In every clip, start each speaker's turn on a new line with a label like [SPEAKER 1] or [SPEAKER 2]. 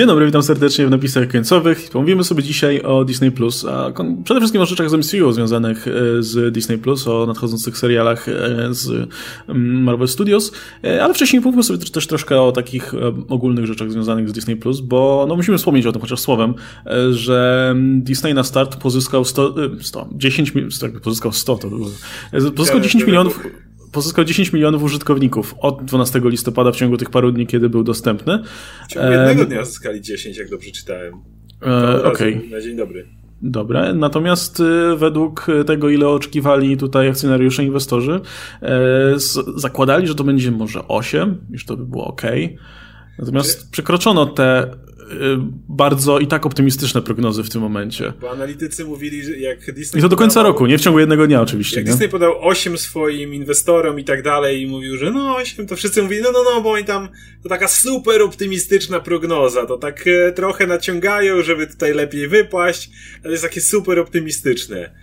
[SPEAKER 1] Dzień dobry, witam serdecznie w napisach końcowych. Pomówimy sobie dzisiaj o Disney Plus, a przede wszystkim o rzeczach z MCU związanych e, z Disney Plus, o nadchodzących serialach e, z mm, Marvel Studios, e, ale wcześniej pomówimy sobie też troszkę o takich ogólnych rzeczach związanych z Disney Plus, bo no, musimy wspomnieć o tym chociaż słowem, że Disney na start pozyskał 100, 100 10 tak, pozyskał 100, to pozyskał 10 milionów pozyskał 10 milionów użytkowników od 12 listopada w ciągu tych paru dni, kiedy był dostępny.
[SPEAKER 2] W ciągu jednego dnia zyskali 10, jak dobrze czytałem.
[SPEAKER 1] E, Okej. Okay.
[SPEAKER 2] Na dzień dobry.
[SPEAKER 1] Dobre, natomiast y, według tego, ile oczekiwali tutaj akcjonariusze, inwestorzy, e, zakładali, że to będzie może 8, już to by było ok. Natomiast przekroczono te bardzo i tak optymistyczne prognozy w tym momencie.
[SPEAKER 2] Bo analitycy mówili, że jak Disney.
[SPEAKER 1] I to do końca roku, nie w ciągu jednego dnia oczywiście.
[SPEAKER 2] Jak nie? Disney podał 8 swoim inwestorom i tak dalej i mówił, że no 8, to wszyscy mówili, no no no, bo oni tam, to taka super optymistyczna prognoza, to tak e, trochę naciągają, żeby tutaj lepiej wypaść, ale jest takie super optymistyczne.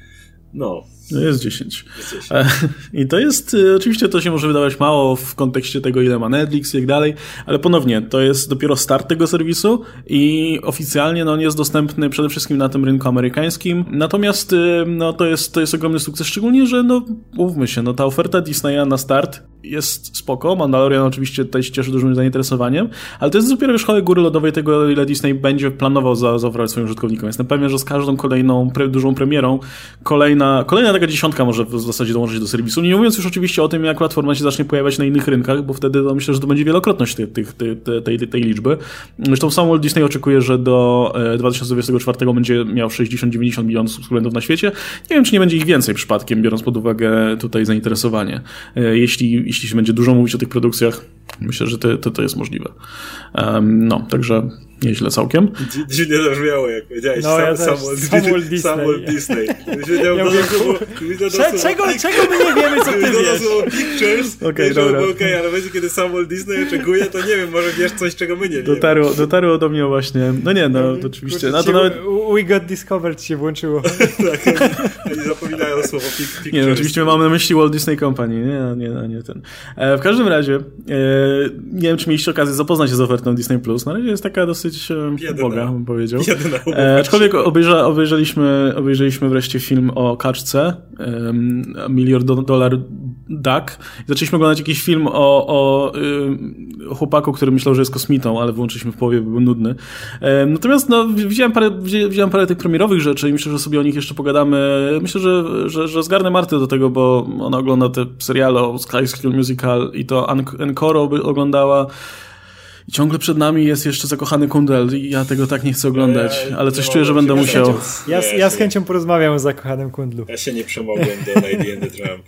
[SPEAKER 2] No.
[SPEAKER 1] No jest 10. Jest 10. E, I to jest, e, oczywiście to się może wydawać mało w kontekście tego, ile ma Netflix i tak dalej, ale ponownie, to jest dopiero start tego serwisu i oficjalnie no, on jest dostępny przede wszystkim na tym rynku amerykańskim. Natomiast e, no, to, jest, to jest ogromny sukces, szczególnie, że no, mówmy się, no, ta oferta Disneya na start jest spoko. Mandalorian oczywiście tutaj się cieszy dużym zainteresowaniem, ale to jest dopiero wierzchołek góry lodowej tego, ile Disney będzie planował za, zaoferować swoim użytkownikom. Jestem pewien, że z każdą kolejną pre, dużą premierą kolejna, kolejna taka dziesiątka może w zasadzie dołączyć do serwisu. Nie mówiąc już oczywiście o tym, jak platforma się zacznie pojawiać na innych rynkach, bo wtedy to myślę, że to będzie wielokrotność tej, tej, tej, tej, tej liczby. Zresztą sam Walt Disney oczekuje, że do 2024 e, będzie miał 60-90 milionów subskrybentów na świecie. Nie wiem, czy nie będzie ich więcej przypadkiem, biorąc pod uwagę tutaj zainteresowanie. E, jeśli, jeśli się będzie dużo mówić o tych produkcjach, myślę, że to, to, to jest możliwe. Um, no, także Nieźle całkiem.
[SPEAKER 2] Dziwnie to brzmiało, jak powiedziałeś.
[SPEAKER 3] No, sam, ja Samuel, Samuel Disney.
[SPEAKER 2] Samuel Disney.
[SPEAKER 3] Ja mówię, czego, czego, czego my nie wiemy, co ty wiesz?
[SPEAKER 2] Pictures. Okej, okay, dobra. Okej, okay, ale będzie, kiedy Samuel Disney oczekuje, to nie wiem, może wiesz coś, czego my nie wiemy.
[SPEAKER 1] Dotarło, dotarło do mnie właśnie. No nie, no to oczywiście. No, to nawet...
[SPEAKER 3] We got discovered się włączyło.
[SPEAKER 2] tak, oni zapominają słowo pictures.
[SPEAKER 1] Nie, no, oczywiście mamy na myśli Walt Disney Company, nie, nie, nie ten. E, w każdym razie, e, nie wiem, czy mieliście okazję zapoznać się z ofertą Disney Plus. Na razie jest taka dosyć dosyć Jedyna. Boga, bym powiedział. E, aczkolwiek obejrza, obejrzeliśmy, obejrzeliśmy wreszcie film o kaczce, um, Miliard Dollar Duck. I zaczęliśmy oglądać jakiś film o, o y, chłopaku, który myślał, że jest kosmitą, ale włączyliśmy w połowie, bo był nudny. E, natomiast no, widziałem, parę, widziałem parę tych premierowych rzeczy i myślę, że sobie o nich jeszcze pogadamy. Myślę, że, że, że zgarnę Martę do tego, bo ona ogląda te seriale o Sky School Musical i to Encore oglądała. I ciągle przed nami jest jeszcze zakochany kundel i ja tego tak nie chcę oglądać, ale coś czuję, że będę musiał.
[SPEAKER 3] Ja, ja z chęcią porozmawiam o zakochanym kundlu.
[SPEAKER 2] Ja się nie przemogłem do Lady and the Tramp.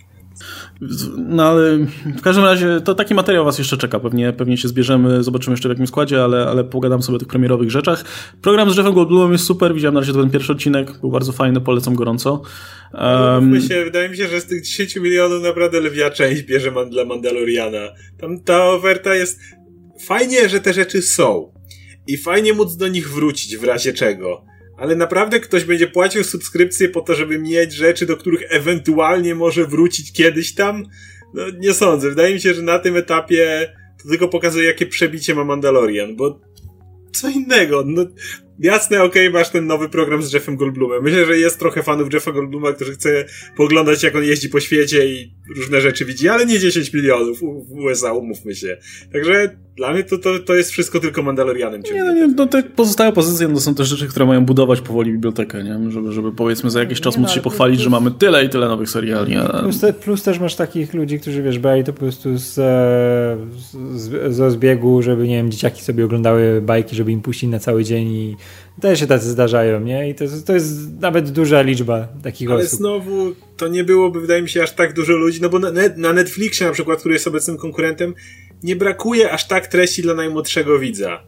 [SPEAKER 1] No ale w każdym razie to taki materiał was jeszcze czeka. Pewnie, pewnie się zbierzemy, zobaczymy jeszcze w jakim składzie, ale, ale pogadam sobie o tych premierowych rzeczach. Program z Jeffem Goldblumem jest super, widziałem na razie ten pierwszy odcinek, był bardzo fajny, polecam gorąco.
[SPEAKER 2] Um, się, wydaje mi się, że z tych 10 milionów naprawdę lwia część bierze man dla Mandaloriana. Tam ta oferta jest fajnie, że te rzeczy są. I fajnie móc do nich wrócić w razie czego. Ale naprawdę ktoś będzie płacił subskrypcję po to, żeby mieć rzeczy, do których ewentualnie może wrócić kiedyś tam? No nie sądzę. Wydaje mi się, że na tym etapie to tylko pokazuje, jakie przebicie ma Mandalorian, bo co innego. No, jasne, okej, okay, masz ten nowy program z Jeffem Goldblumem. Myślę, że jest trochę fanów Jeffa Goldbluma, którzy chce poglądać, jak on jeździ po świecie i różne rzeczy widzi, ale nie 10 milionów w USA, umówmy się. Także dla mnie to, to, to jest wszystko tylko Mandalorianem.
[SPEAKER 1] Nie, no, nie, no te pozostałe pozycje no to są też rzeczy, które mają budować powoli bibliotekę, nie? Żeby, żeby powiedzmy za jakiś czas nie, móc no, się pochwalić, plus, że mamy tyle i tyle nowych seriali. A...
[SPEAKER 3] Plus, te, plus też masz takich ludzi, którzy wiesz, brali to po prostu z, z, z zbiegu, żeby nie wiem, dzieciaki sobie oglądały bajki, żeby im puścić na cały dzień i też się tacy zdarzają, nie? I to, to jest nawet duża liczba takich
[SPEAKER 2] Ale
[SPEAKER 3] osób.
[SPEAKER 2] Ale znowu to nie byłoby, wydaje mi się, aż tak dużo ludzi, no bo na, na Netflixie na przykład, który jest obecnym konkurentem, nie brakuje aż tak treści dla najmłodszego widza.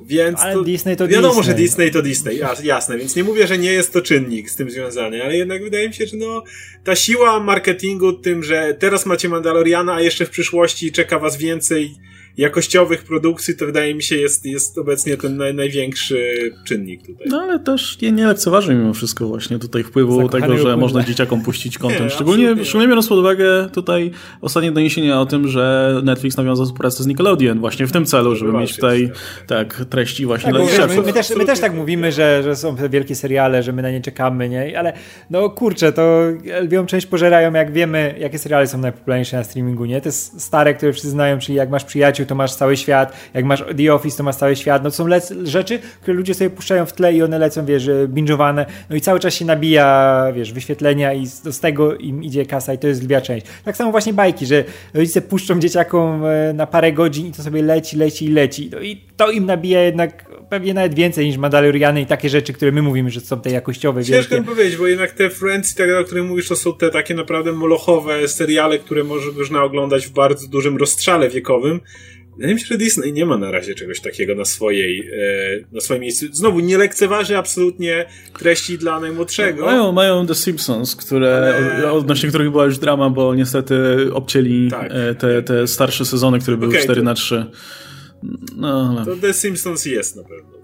[SPEAKER 2] Więc
[SPEAKER 3] ale to, Disney to
[SPEAKER 2] wiadomo,
[SPEAKER 3] Disney.
[SPEAKER 2] że Disney to Disney, jasne, więc nie mówię, że nie jest to czynnik z tym związany, ale jednak wydaje mi się, że no, ta siła marketingu tym, że teraz macie Mandaloriana, a jeszcze w przyszłości czeka was więcej jakościowych produkcji, to wydaje mi się jest, jest obecnie ten naj, największy czynnik tutaj.
[SPEAKER 1] No ale też nie, nie lekceważy mimo wszystko właśnie tutaj wpływu Zakochany tego, że można dzieciakom puścić kontent. Szczególnie, szczególnie biorąc pod uwagę tutaj ostatnie doniesienia o tym, że Netflix nawiązał współpracę z Nickelodeon właśnie w tym celu, żeby mieć tutaj tak, treści właśnie tak,
[SPEAKER 3] dla dzieciaków. My, my, też, my też tak mówimy, że, że są te wielkie seriale, że my na nie czekamy, nie? Ale no kurczę, to lwią część pożerają, jak wiemy, jakie seriale są najpopularniejsze na streamingu, nie? Te stare, które wszyscy znają, czyli jak masz przyjaciół, to masz cały świat, jak masz The Office, to masz cały świat. No to są rzeczy, które ludzie sobie puszczają w tle i one lecą, wiesz, binge'owane, no i cały czas się nabija, wiesz, wyświetlenia i z, z tego im idzie kasa i to jest lwia część. Tak samo właśnie bajki, że rodzice puszczą dzieciakom e, na parę godzin i to sobie leci, leci i leci. No i to im nabija jednak pewnie nawet więcej niż Mandaloriany i takie rzeczy, które my mówimy, że są te jakościowe.
[SPEAKER 2] Ciężko mi powiedzieć, bo jednak te Friends i tak o których mówisz, to są te takie naprawdę molochowe seriale, które można oglądać w bardzo dużym rozstrzale wiekowym. Mi się, że Disney nie ma na razie czegoś takiego na swojej, e, na swoim miejscu. Znowu, nie lekceważy absolutnie treści dla najmłodszego.
[SPEAKER 1] Mają, mają The Simpsons, które, Ale... odnośnie których była już drama, bo niestety obcięli tak. E, te, te starsze sezony, które były okay, 4 to... na 3
[SPEAKER 2] no, ale... To The Simpsons jest na pewno.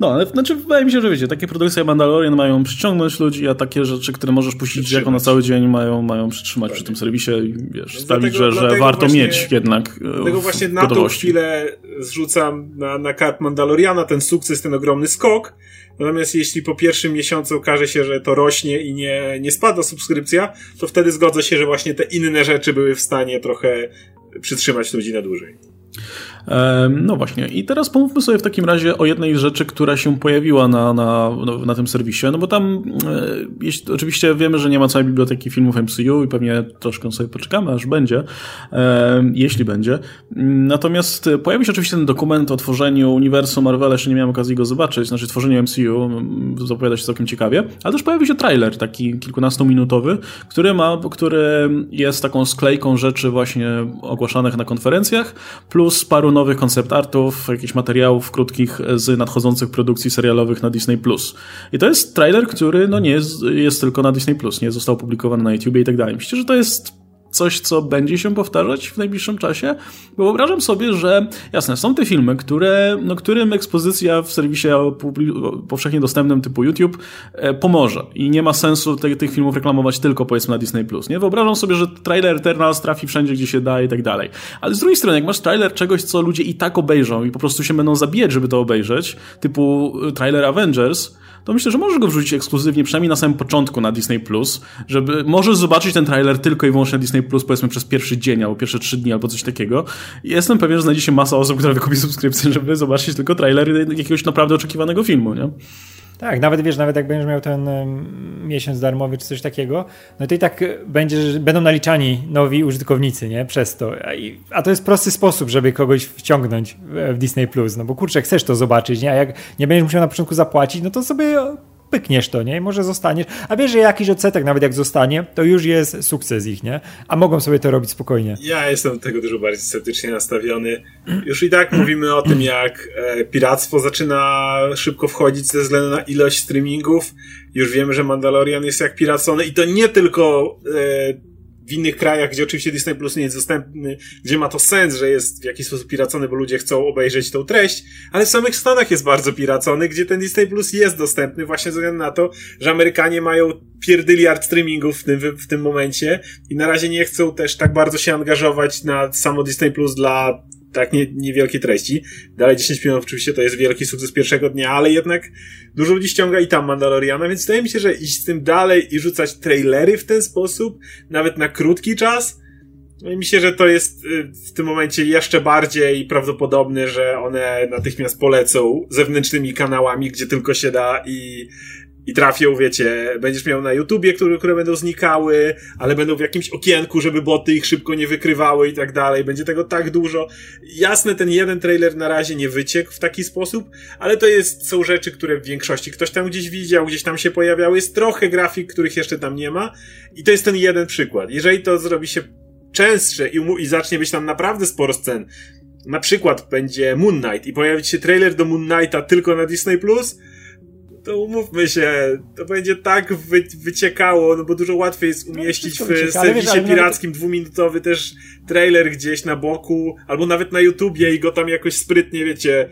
[SPEAKER 1] No, ale znaczy wydaje mi się, że wiecie, takie produkcje Mandalorian mają przyciągnąć ludzi, a takie rzeczy, które możesz puścić jako na cały dzień mają, mają przytrzymać przy tym serwisie i wiesz, sprawić, że, że warto właśnie, mieć jednak
[SPEAKER 2] e, Dlatego właśnie na tą chwilę zrzucam na, na kart Mandaloriana. Ten sukces, ten ogromny skok, Natomiast jeśli po pierwszym miesiącu okaże się, że to rośnie i nie, nie spada subskrypcja, to wtedy zgodzę się, że właśnie te inne rzeczy były w stanie trochę przytrzymać ludzi na dłużej.
[SPEAKER 1] No właśnie, i teraz pomówmy sobie w takim razie o jednej rzeczy, która się pojawiła na, na, na tym serwisie, no bo tam e, jeśli, oczywiście wiemy, że nie ma całej biblioteki filmów MCU i pewnie troszkę sobie poczekamy, aż będzie, jeśli będzie. Natomiast pojawił się oczywiście ten dokument o tworzeniu uniwersum Marvela, jeszcze nie miałem okazji go zobaczyć, znaczy tworzeniu MCU, zapowiada się całkiem ciekawie, ale też pojawił się trailer taki kilkunastominutowy, który ma, który jest taką sklejką rzeczy właśnie ogłaszanych na konferencjach, plus paru nowych koncept artów, jakichś materiałów krótkich z nadchodzących produkcji serialowych na Disney+. I to jest trailer, który no nie jest, jest tylko na Disney+, nie został opublikowany na YouTube i tak dalej. Myślę, że to jest coś, co będzie się powtarzać w najbliższym czasie, bo wyobrażam sobie, że jasne, są te filmy, które, no, którym ekspozycja w serwisie powszechnie dostępnym typu YouTube e, pomoże i nie ma sensu te, tych filmów reklamować tylko powiedzmy na Disney+. Nie? Wyobrażam sobie, że trailer Eternals trafi wszędzie, gdzie się da i tak dalej. Ale z drugiej strony, jak masz trailer czegoś, co ludzie i tak obejrzą i po prostu się będą zabijać, żeby to obejrzeć, typu e, trailer Avengers, to myślę, że możesz go wrzucić ekskluzywnie, przynajmniej na samym początku na Disney+, Plus, żeby możesz zobaczyć ten trailer tylko i wyłącznie na Disney+, Plus, powiedzmy przez pierwszy dzień, albo pierwsze trzy dni, albo coś takiego. Jestem pewien, że znajdzie się masa osób, która wykupi subskrypcję, żeby zobaczyć tylko trailer jakiegoś naprawdę oczekiwanego filmu, nie?
[SPEAKER 3] Tak, nawet wiesz, nawet jak będziesz miał ten miesiąc darmowy czy coś takiego, no to i tak będziesz, będą naliczani nowi użytkownicy, nie? Przez to. A, to jest prosty sposób, żeby kogoś wciągnąć w Disney Plus, no bo kurczę, chcesz to zobaczyć, nie? A jak nie będziesz musiał na początku zapłacić, no to sobie pykniesz to, nie? I może zostaniesz. A wiesz, że jakiś odsetek, nawet jak zostanie, to już jest sukces ich, nie? A mogą sobie to robić spokojnie.
[SPEAKER 2] Ja jestem tego dużo bardziej sceptycznie nastawiony. Już i tak mówimy o tym, jak e, piractwo zaczyna szybko wchodzić ze względu na ilość streamingów. Już wiemy, że Mandalorian jest jak piracony i to nie tylko e, w innych krajach, gdzie oczywiście Disney Plus nie jest dostępny, gdzie ma to sens, że jest w jakiś sposób piracony, bo ludzie chcą obejrzeć tą treść, ale w samych Stanach jest bardzo piracony, gdzie ten Disney Plus jest dostępny właśnie ze względu na to, że Amerykanie mają pierdyliard streamingów w tym, w tym momencie i na razie nie chcą też tak bardzo się angażować na samo Disney Plus dla tak nie, niewielkie treści. Dalej 10 milionów oczywiście to jest wielki sukces pierwszego dnia, ale jednak dużo ludzi ściąga i tam Mandaloriana, więc wydaje mi się, że iść z tym dalej i rzucać trailery w ten sposób, nawet na krótki czas, Wydaje mi się, że to jest y, w tym momencie jeszcze bardziej prawdopodobne, że one natychmiast polecą zewnętrznymi kanałami, gdzie tylko się da i i trafią, wiecie, będziesz miał na YouTubie, które, które będą znikały, ale będą w jakimś okienku, żeby boty ich szybko nie wykrywały i tak dalej. Będzie tego tak dużo. Jasne, ten jeden trailer na razie nie wyciekł w taki sposób, ale to jest, są rzeczy, które w większości ktoś tam gdzieś widział, gdzieś tam się pojawiały. Jest trochę grafik, których jeszcze tam nie ma i to jest ten jeden przykład. Jeżeli to zrobi się częstsze i, i zacznie być tam naprawdę sporo scen, na przykład będzie Moon Knight i pojawić się trailer do Moon Knighta tylko na Disney+, Plus, to umówmy się, to będzie tak wy, wyciekało, no bo dużo łatwiej jest no, umieścić no, w wycieka, serwisie wiesz, pirackim nawet... dwuminutowy też trailer gdzieś na boku, albo nawet na YouTubie i go tam jakoś sprytnie, wiecie,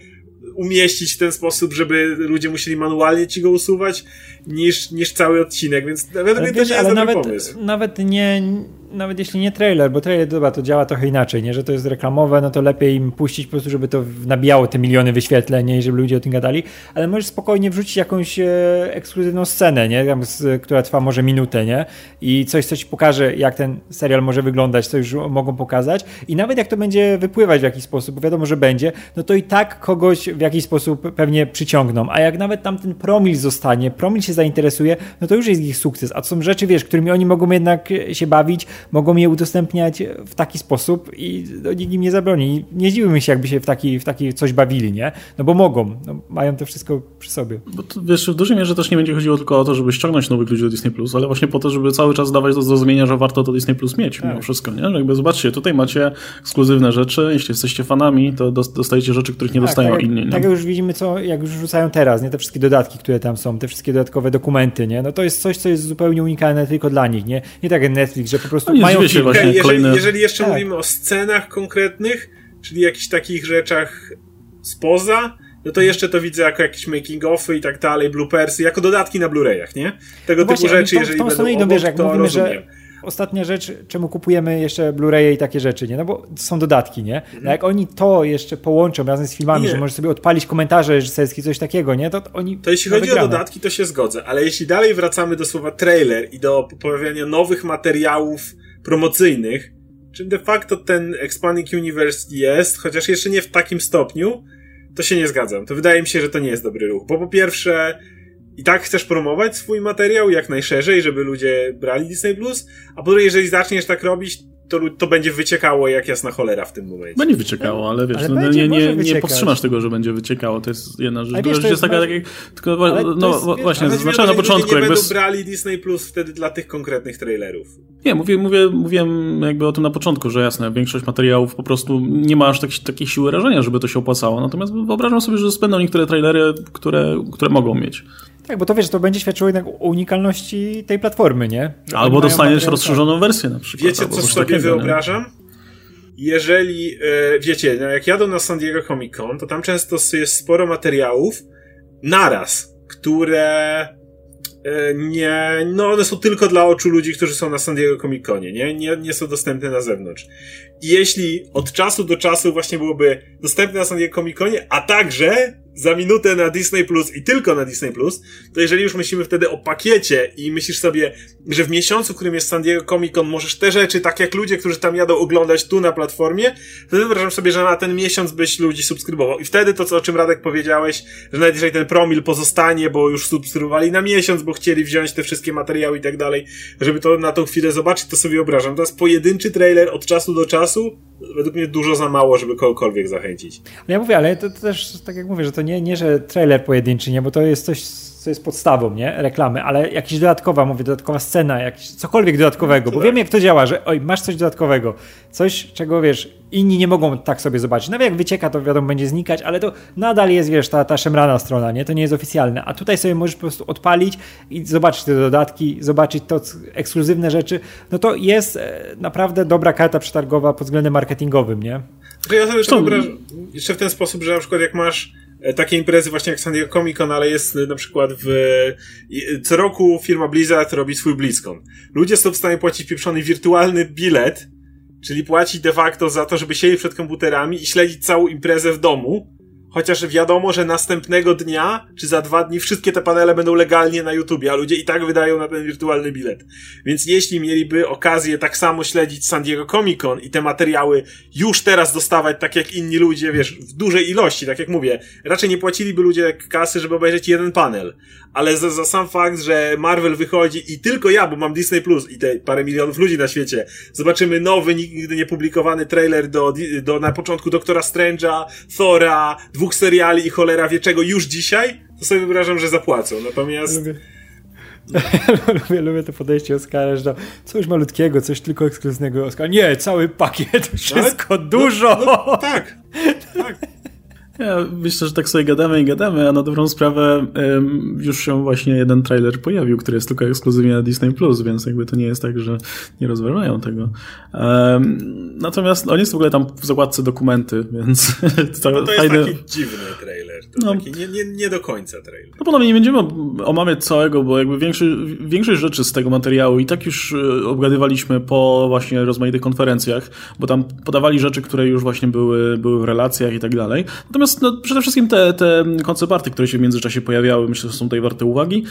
[SPEAKER 2] umieścić w ten sposób, żeby ludzie musieli manualnie ci go usuwać, niż, niż cały odcinek, więc według mnie to nie jest
[SPEAKER 3] nawet,
[SPEAKER 2] pomysł.
[SPEAKER 3] Nawet nie nawet jeśli nie trailer, bo trailer dobra, to działa trochę inaczej, nie? że to jest reklamowe, no to lepiej im puścić po prostu, żeby to nabijało te miliony wyświetleń i żeby ludzie o tym gadali, ale możesz spokojnie wrzucić jakąś e, ekskluzywną scenę, nie? Tam, z, która trwa może minutę, nie? I coś, co ci pokaże, jak ten serial może wyglądać, co już mogą pokazać i nawet jak to będzie wypływać w jakiś sposób, bo wiadomo, że będzie, no to i tak kogoś w jakiś sposób pewnie przyciągną, a jak nawet tam ten promil zostanie, promil się zainteresuje, no to już jest ich sukces, a to są rzeczy, wiesz, którymi oni mogą jednak się bawić, mogą je udostępniać w taki sposób i no, nikt im nie zabroni. Nie dziwimy się, jakby się w taki, w taki coś bawili, nie? No bo mogą, no, mają to wszystko przy sobie.
[SPEAKER 1] Bo to, wiesz, w dużej mierze też nie będzie chodziło tylko o to, żeby ściągnąć nowych ludzi do Disney+, Plus, ale właśnie po to, żeby cały czas dawać do zrozumienia, że warto to Disney Plus mieć tak. mimo wszystko, nie? Że jakby zobaczcie, tutaj macie ekskluzywne rzeczy, jeśli jesteście fanami, to dostajecie rzeczy, których nie tak, dostają
[SPEAKER 3] tak,
[SPEAKER 1] inni. Nie?
[SPEAKER 3] Tak jak już widzimy, co, jak już rzucają teraz, nie? Te wszystkie dodatki, które tam są, te wszystkie dodatkowe dokumenty, nie? No to jest coś, co jest zupełnie unikalne tylko dla nich, nie? Nie tak jak Netflix, że po prostu no mają
[SPEAKER 2] się właśnie jeżeli, kolejne... jeżeli jeszcze tak. mówimy o scenach konkretnych, czyli jakichś takich rzeczach spoza, no to jeszcze to widzę jako jakieś making-offy i tak dalej, bloopersy, jako dodatki na Blu-rayach, nie? Tego no typu właśnie, rzeczy, jeżeli tą będą idą, obok, jak to mówimy, rozumiem. Że
[SPEAKER 3] ostatnia rzecz, czemu kupujemy jeszcze Blu-raye i takie rzeczy, nie? No bo są dodatki, nie? No jak oni to jeszcze połączą razem z filmami, nie. że możesz sobie odpalić komentarze reżyserskie, coś takiego, nie? To oni
[SPEAKER 2] To jeśli chodzi wygrane. o dodatki, to się zgodzę, ale jeśli dalej wracamy do słowa trailer i do pojawiania nowych materiałów promocyjnych, czym de facto ten Expanding Universe jest, chociaż jeszcze nie w takim stopniu, to się nie zgadzam. To wydaje mi się, że to nie jest dobry ruch. Bo po pierwsze, i tak chcesz promować swój materiał jak najszerzej, żeby ludzie brali Disney Plus, a po drugie, jeżeli zaczniesz tak robić, to, to będzie wyciekało jak jasna cholera w tym momencie.
[SPEAKER 1] Będzie wyciekało, ale wiesz, ale no, nie, nie, nie powstrzymasz tego, że będzie wyciekało. To jest jedna rzecz. Druga rzecz jest taka, takie, tylko no jest, właśnie, zaznaczałem na początku.
[SPEAKER 2] Nie jakby... będą brali Disney Plus wtedy dla tych konkretnych trailerów.
[SPEAKER 1] Nie, mówię, mówię, mówiłem jakby o tym na początku, że jasne, większość materiałów po prostu nie ma aż tak, takiej siły rażenia, żeby to się opłacało. Natomiast wyobrażam sobie, że spędzą niektóre trailery, które, które mogą mieć.
[SPEAKER 3] Tak, bo to wiesz, to będzie świadczyło jednak o unikalności tej platformy, nie?
[SPEAKER 1] Że albo dostaniesz rozszerzoną wersję na przykład.
[SPEAKER 2] Wiecie, co sobie takiego, wyobrażam? Nie? Jeżeli, e, wiecie, no jak jadą na San Diego Comic Con, to tam często jest sporo materiałów naraz, które e, nie, no one są tylko dla oczu ludzi, którzy są na San Diego Comic Conie, nie? nie? Nie są dostępne na zewnątrz. I jeśli od czasu do czasu właśnie byłoby dostępne na San Diego Comic Conie, a także za minutę na Disney Plus i tylko na Disney Plus, to jeżeli już myślimy wtedy o pakiecie i myślisz sobie, że w miesiącu, w którym jest San Diego Comic Con, możesz te rzeczy, tak jak ludzie, którzy tam jadą oglądać tu na platformie, to wyobrażam sobie, że na ten miesiąc byś ludzi subskrybował. I wtedy to, co, o czym Radek powiedziałeś, że nawet jeżeli ten promil pozostanie, bo już subskrybowali na miesiąc, bo chcieli wziąć te wszystkie materiały i tak dalej, żeby to na tą chwilę zobaczyć, to sobie wyobrażam. Jest pojedynczy trailer od czasu do czasu, według mnie dużo za mało, żeby kogokolwiek zachęcić.
[SPEAKER 3] Ja mówię, ale to, to też, tak jak mówię, że to nie, nie, że trailer pojedynczy, nie, bo to jest coś, co jest podstawą, nie, reklamy, ale jakiś dodatkowa, mówię, dodatkowa scena, jakiś, cokolwiek dodatkowego, bo wiem jak to działa, że oj, masz coś dodatkowego, coś, czego, wiesz, inni nie mogą tak sobie zobaczyć. Nawet jak wycieka, to wiadomo, będzie znikać, ale to nadal jest, wiesz, ta, ta szemrana strona, nie, to nie jest oficjalne, a tutaj sobie możesz po prostu odpalić i zobaczyć te dodatki, zobaczyć to ekskluzywne rzeczy, no to jest e, naprawdę dobra karta przetargowa pod względem marketingowym, nie?
[SPEAKER 2] Ja sobie to wyobrażam jeszcze w ten sposób, że na przykład jak masz takie imprezy właśnie jak San Diego Comic Con, ale jest e, na przykład w... E, co roku firma Blizzard robi swój BlizzCon. Ludzie są w stanie płacić pieprzony wirtualny bilet, czyli płacić de facto za to, żeby siedzieć przed komputerami i śledzić całą imprezę w domu, Chociaż wiadomo, że następnego dnia, czy za dwa dni, wszystkie te panele będą legalnie na YouTubie, a ludzie i tak wydają na ten wirtualny bilet. Więc jeśli mieliby okazję tak samo śledzić San Diego Comic Con i te materiały już teraz dostawać tak jak inni ludzie, wiesz, w dużej ilości, tak jak mówię, raczej nie płaciliby ludzie kasy, żeby obejrzeć jeden panel. Ale za, za sam fakt, że Marvel wychodzi i tylko ja, bo mam Disney Plus i te parę milionów ludzi na świecie, zobaczymy nowy, nigdy nie publikowany trailer do, do na początku Doktora Strange'a, Thora, dwóch dwóch seriali i cholera wie czego już dzisiaj, to sobie wyobrażam, że zapłacą. Natomiast...
[SPEAKER 3] Lubię. lubię, lubię to podejście Oscara, że coś malutkiego, coś tylko ekskluzywnego Oscar. Nie, cały pakiet, wszystko no, dużo.
[SPEAKER 2] No, no, tak, tak.
[SPEAKER 1] Ja myślę, że tak sobie gadamy i gadamy, a na dobrą sprawę już się właśnie jeden trailer pojawił, który jest tylko ekskluzywnie na Disney+, Plus, więc jakby to nie jest tak, że nie rozważają tego. Natomiast on jest w ogóle tam w zakładce dokumenty, więc
[SPEAKER 2] to, no to jest taki dziwny trailer. To no, taki nie, nie, nie do końca trailer.
[SPEAKER 1] No ponownie nie będziemy omawiać całego, bo jakby większość, większość rzeczy z tego materiału i tak już e, obgadywaliśmy po właśnie rozmaitych konferencjach, bo tam podawali rzeczy, które już właśnie były, były w relacjach i tak dalej. Natomiast no, przede wszystkim te, te koncepty, które się w międzyczasie pojawiały, myślę, że są tutaj warte uwagi.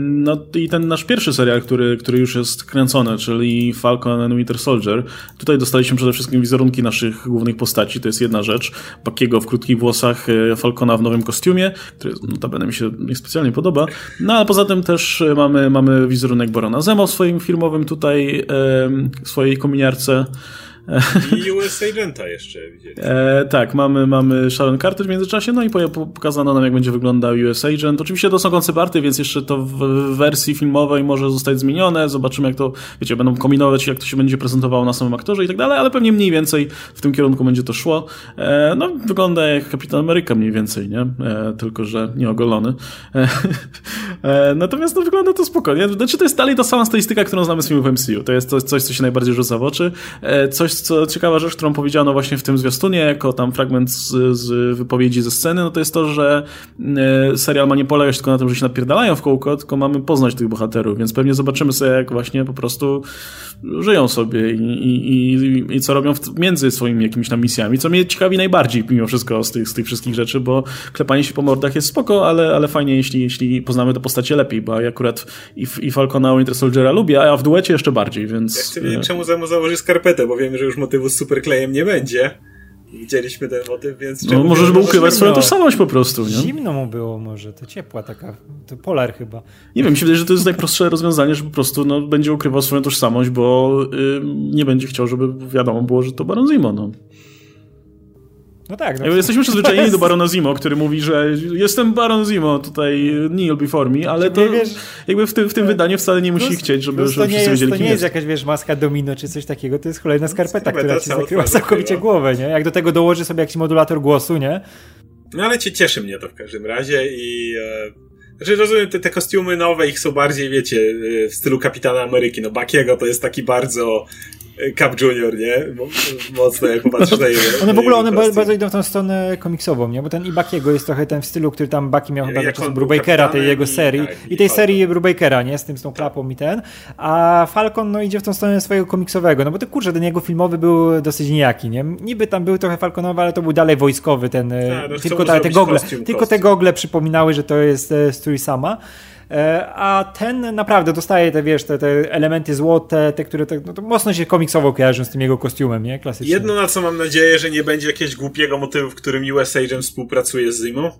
[SPEAKER 1] No i ten nasz pierwszy serial, który, który już jest kręcony, czyli Falcon and Winter Soldier. Tutaj dostaliśmy przede wszystkim wizerunki naszych głównych postaci, to jest jedna rzecz. Bakiego w krótkich włosach, e, Falcona w nowym kostiumie, który notabene mi się niespecjalnie podoba. No a poza tym też mamy, mamy wizerunek Borona Zemo w swoim filmowym tutaj, w swojej kominiarce.
[SPEAKER 2] I US Agenta jeszcze widzieliśmy.
[SPEAKER 1] E, tak, mamy, mamy Sharon Carter w międzyczasie, no i pokazano nam, jak będzie wyglądał US Agent. Oczywiście to są koncepty, więc jeszcze to w wersji filmowej może zostać zmienione. Zobaczymy, jak to, wiecie, będą kombinować, jak to się będzie prezentowało na samym aktorze i tak dalej, ale pewnie mniej więcej w tym kierunku będzie to szło. E, no, wygląda jak Kapitan Ameryka mniej więcej, nie? E, tylko, że nieogolony. E, e, natomiast no, wygląda to spokojnie. Znaczy, to jest dalej ta sama stylistyka, którą znamy z filmów MCU. To jest coś, coś co się najbardziej rzuca w oczy. E, co ciekawa rzecz, którą powiedziano właśnie w tym zwiastunie, jako tam fragment z, z wypowiedzi ze sceny, no to jest to, że e, serial ma nie polegać tylko na tym, że się napierdalają w kółko, tylko mamy poznać tych bohaterów, więc pewnie zobaczymy sobie, jak właśnie po prostu żyją sobie i, i, i, i co robią w, między swoimi jakimiś tam misjami, co mnie ciekawi najbardziej mimo wszystko z tych, z tych wszystkich rzeczy, bo klepanie się po mordach jest spoko, ale, ale fajnie, jeśli, jeśli poznamy te postacie lepiej, bo ja akurat i, i Falcona Winter Soldiera lubię, a w duecie jeszcze bardziej, więc... Ja
[SPEAKER 2] chcę wiedzieć, czemu Zemo założy skarpetę, bo wiemy, że już motywu z superklejem nie będzie. Widzieliśmy ten motyw, więc...
[SPEAKER 1] No, może żeby ukrywać swoją tożsamość po prostu, nie?
[SPEAKER 3] Zimno mu było może, to ciepła taka, to polar chyba.
[SPEAKER 1] Nie wiem, mi się wydaje, że to jest najprostsze rozwiązanie, że po prostu no, będzie ukrywał swoją tożsamość, bo y, nie będzie chciał, żeby wiadomo było, że to Baron Zimo, no.
[SPEAKER 3] No tak. No.
[SPEAKER 1] Jesteśmy przyzwyczajeni jest... do Barona Zimo, który mówi, że jestem Baron Zimo, tutaj kneel before me, ale to wiesz, jakby w tym, w tym wydaniu wcale nie musi plus, chcieć, żeby, żeby wszyscy jest, wiedzieli,
[SPEAKER 3] To nie jest, jest jakaś, wiesz, maska domino czy coś takiego, to jest kolejna skarpeta, która ci zakrywa całkowicie głowę, nie? Jak do tego dołoży sobie jakiś modulator głosu, nie?
[SPEAKER 2] No ale cię cieszy mnie to w każdym razie i... E... Znaczy rozumiem, te, te kostiumy nowe, ich są bardziej, wiecie, e, w stylu Kapitana Ameryki. No Bakiego to jest taki bardzo Cap Junior, nie? Mocno jak popatrzysz na jego.
[SPEAKER 3] One w ogóle one bardzo idą w tą stronę komiksową, nie? Bo ten Ibakiego jest trochę ten w stylu, który tam Baki miał chyba czasem Brubakera, tej jego serii. I, tak, i tej Falcon. serii Brubakera, nie? Z tym, z tą klapą i ten. A Falcon no idzie w tą stronę swojego komiksowego, no bo to kurczę, ten jego filmowy był dosyć nijaki, nie? Niby tam był trochę Falconowy, ale to był dalej wojskowy ten. A, no tylko te, te gogle, kostium, tylko te gogle przypominały, że to jest e, strój sama. E, a ten naprawdę dostaje te, wiesz, te, te elementy złote, te, które te, no, to mocno się komiksowo kojarzą z tym jego kostiumem, nie? Klasycznie.
[SPEAKER 2] Jedno, na co mam nadzieję, że nie będzie jakiegoś głupiego motywu, w którym US Agent współpracuje z Zimą.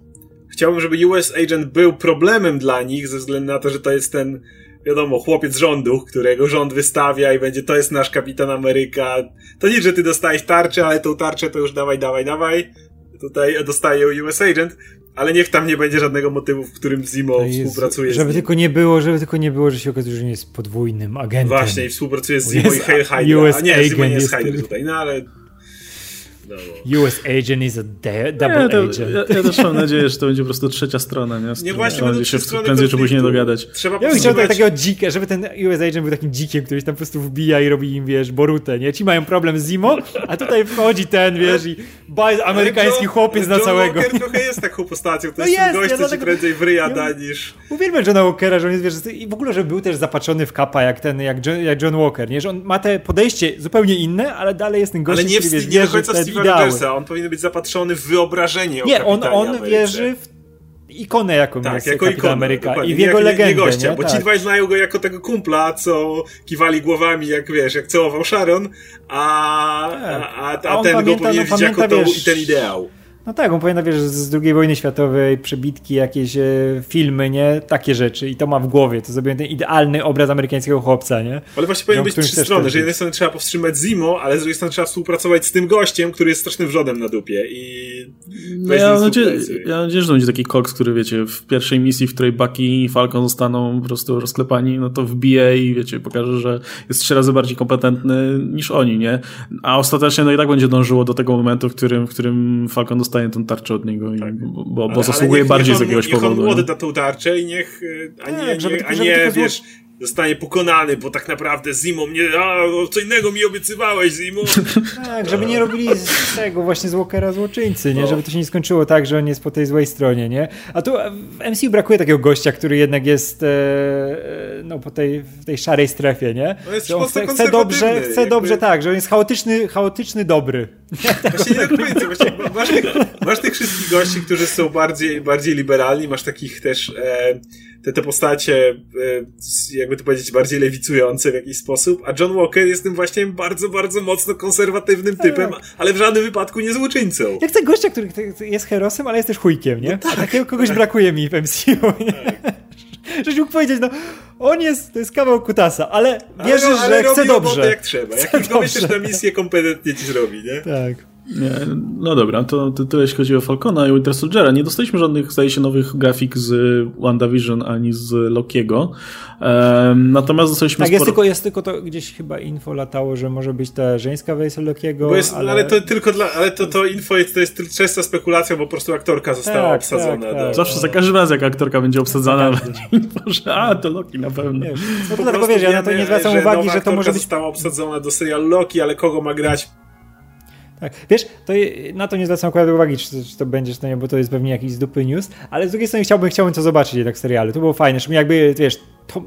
[SPEAKER 2] Chciałbym, żeby US Agent był problemem dla nich, ze względu na to, że to jest ten, wiadomo, chłopiec rządu, którego rząd wystawia i będzie, to jest nasz kapitan Ameryka. To nie, że ty dostajesz tarczę, ale tą tarczę to już dawaj, dawaj, dawaj. Tutaj dostaje US Agent. Ale niech tam nie będzie żadnego motywu, w którym Zimo jest, współpracuje
[SPEAKER 3] żeby tylko nie było, Żeby tylko nie było, że się okazuje, że nie jest podwójnym agentem.
[SPEAKER 2] Właśnie, i współpracuje z Zimo i Hail Hydra. A nie, Zimo nie jest Hydra tutaj, no ale
[SPEAKER 3] no. US agent is a double to, agent.
[SPEAKER 1] Ja, ja, też mam nadzieję, że to będzie po prostu trzecia strona. Nie, nie właśnie, będzie się prędzej czy później dogadać.
[SPEAKER 3] Trzeba ja bym chciał takiego dzika, żeby ten US agent był takim dzikiem, który się tam po prostu wbija i robi im, wiesz, borutę, nie? Ci mają problem z Zimo, a tutaj wchodzi ten, wiesz, i baj, amerykański John, chłopiec na całego.
[SPEAKER 2] Walker trochę jest taką postacią, to no jest, jest gość, co ci prędzej wryja da niż...
[SPEAKER 3] Uwielbiam Johna Walkera, że on jest, wiesz, i w ogóle, żeby był też zapatrzony w kapa, jak ten, jak John, jak John Walker, nie? Że on ma te podejście zupełnie inne, ale dalej jest ten gość,
[SPEAKER 2] ale nie który, wiesz, nie do końca Rogersa, on powinien być zapatrzony w wyobrażenie
[SPEAKER 3] Nie, on, on wierzy w ikonę, jaką tak, jest jako ikonę, Ameryka dokładnie. i w jego legendę. Nie gościa,
[SPEAKER 2] nie? bo tak. ci dwaj znają go jako tego kumpla, co kiwali głowami, jak wiesz, jak całował Sharon, a, tak. a, a, a, a ten pamięta, go powinien no, widzieć jako to, wiesz, ten ideał.
[SPEAKER 3] No tak, on pamięta, wiesz, z II wojny światowej, przebitki, jakieś e, filmy, nie? Takie rzeczy. I to ma w głowie. To zrobiłem ten idealny obraz amerykańskiego chłopca, nie?
[SPEAKER 2] Ale właśnie powinien być trzy strony, że z jednej strony trzeba powstrzymać Zimo, ale z drugiej strony trzeba współpracować z tym gościem, który jest strasznym wrzodem na dupie i...
[SPEAKER 1] No ja, mam nadzieję, ja mam nadzieję, że to będzie taki koks, który, wiecie, w pierwszej misji, w której Bucky i Falcon zostaną po prostu rozklepani, no to wbije i, wiecie, pokaże, że jest trzy razy bardziej kompetentny niż oni, nie? A ostatecznie, no i tak będzie dążyło do tego momentu, w którym, w którym Falcon dostaje dostaje tę tarczę od niego, tak. i, bo, bo, bo zasługuje bardziej z jakiegoś
[SPEAKER 2] niech
[SPEAKER 1] powodu. Niech
[SPEAKER 2] on młody na tą tarczę i niech, a nie, tak, nie, a nie wiesz, zostanie pokonany, bo tak naprawdę Zimo mnie, a co innego mi obiecywałeś, Zimo.
[SPEAKER 3] tak, żeby nie robili z tego właśnie z Walkera złoczyńcy, nie? No. Żeby to się nie skończyło tak, że on jest po tej złej stronie, nie? A tu w MCU brakuje takiego gościa, który jednak jest e, e, no po tej, w tej szarej strefie, nie?
[SPEAKER 2] No jest on
[SPEAKER 3] chce, chce dobrze, chce jakby... dobrze tak, że on jest chaotyczny, chaotyczny dobry.
[SPEAKER 2] Właśnie nie tak właśnie masz tych wszystkich gości, którzy są bardziej, bardziej liberalni, masz takich też e, te, te postacie, e, jakby to powiedzieć, bardziej lewicujące w jakiś sposób, a John Walker jest tym właśnie bardzo, bardzo mocno konserwatywnym tak. typem, ale w żadnym wypadku nie złoczyńcą.
[SPEAKER 3] Ja chcę gościa, który jest herosem, ale jest też chujkiem, nie? No tak. Takiego kogoś brakuje mi w MCU, nie? Tak. Żeś mógł powiedzieć, no on jest, to jest kawał kutasa, ale wierzysz, ale, ale że chce dobrze.
[SPEAKER 2] jak trzeba. Jak go na misję, kompetentnie ci zrobi, nie?
[SPEAKER 3] Tak.
[SPEAKER 1] Nie, no dobra, to, to tyle jeśli chodzi o Falcona i Winter Soldiera. Nie dostaliśmy żadnych, zdaje się, nowych grafik z WandaVision ani z Lokiego. Um, natomiast dostaliśmy
[SPEAKER 3] Tak,
[SPEAKER 1] sporo...
[SPEAKER 3] jest, tylko, jest tylko to gdzieś chyba info latało, że może być ta żeńska wersja Lokiego.
[SPEAKER 2] Jest, ale... ale... to tylko dla, ale to, to info jest, to jest częsta spekulacja, bo po prostu aktorka została tak, obsadzona. Tak,
[SPEAKER 1] do... tak, Zawsze za każdym razem, jak aktorka będzie obsadzona, info, że a, to Loki na pewno.
[SPEAKER 3] Wiesz, no to dlatego wiesz, ja na to nie zwracam uwagi, że to może być...
[SPEAKER 2] została obsadzona do serialu Loki, ale kogo ma grać?
[SPEAKER 3] Tak. Wiesz, to na to nie zwracam akurat uwagi, czy to, czy to będzie, czy to nie, bo to jest pewnie jakiś z dupy news, ale z drugiej strony chciałbym, chciałbym to zobaczyć jednak w serialu. To było fajne, że jakby, wiesz, to,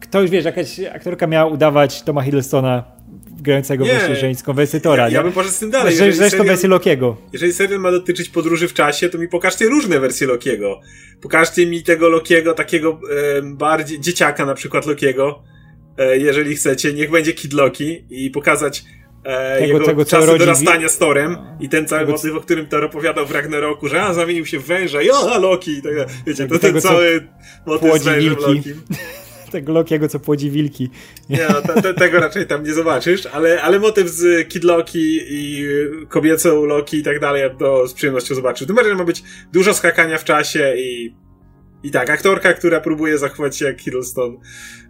[SPEAKER 3] ktoś, wiesz, jakaś aktorka miała udawać Toma Hiddlestona grającego nie. właśnie żeńską wersję Tora,
[SPEAKER 2] ja,
[SPEAKER 3] nie?
[SPEAKER 2] ja bym poszedł z tym dalej.
[SPEAKER 3] Jeżeli Żeńską wersję Lokiego.
[SPEAKER 2] Jeżeli serial ma dotyczyć podróży w czasie, to mi pokażcie różne wersje Lokiego. Pokażcie mi tego Lokiego, takiego e, bardziej, dzieciaka na przykład Lokiego, e, jeżeli chcecie, niech będzie Kid Loki i pokazać e, tego, jego tego, czasy dorastania z Torem i ten cały tego, motyw, o którym Thor opowiadał w Ragnaroku, że a, zamienił się w węża i o, Loki i tak Wiecie, tego, to ten cały motyw z wężem Lokim.
[SPEAKER 3] tego Lokiego, co płodzi wilki.
[SPEAKER 2] Nie, no, te, te, tego raczej tam nie zobaczysz, ale, ale motyw z Kid Loki i kobiecą Loki i tak dalej, to z przyjemnością zobaczysz. Tym bardziej ma być dużo skakania w czasie i i tak, aktorka, która próbuje zachować się jak Hiddleston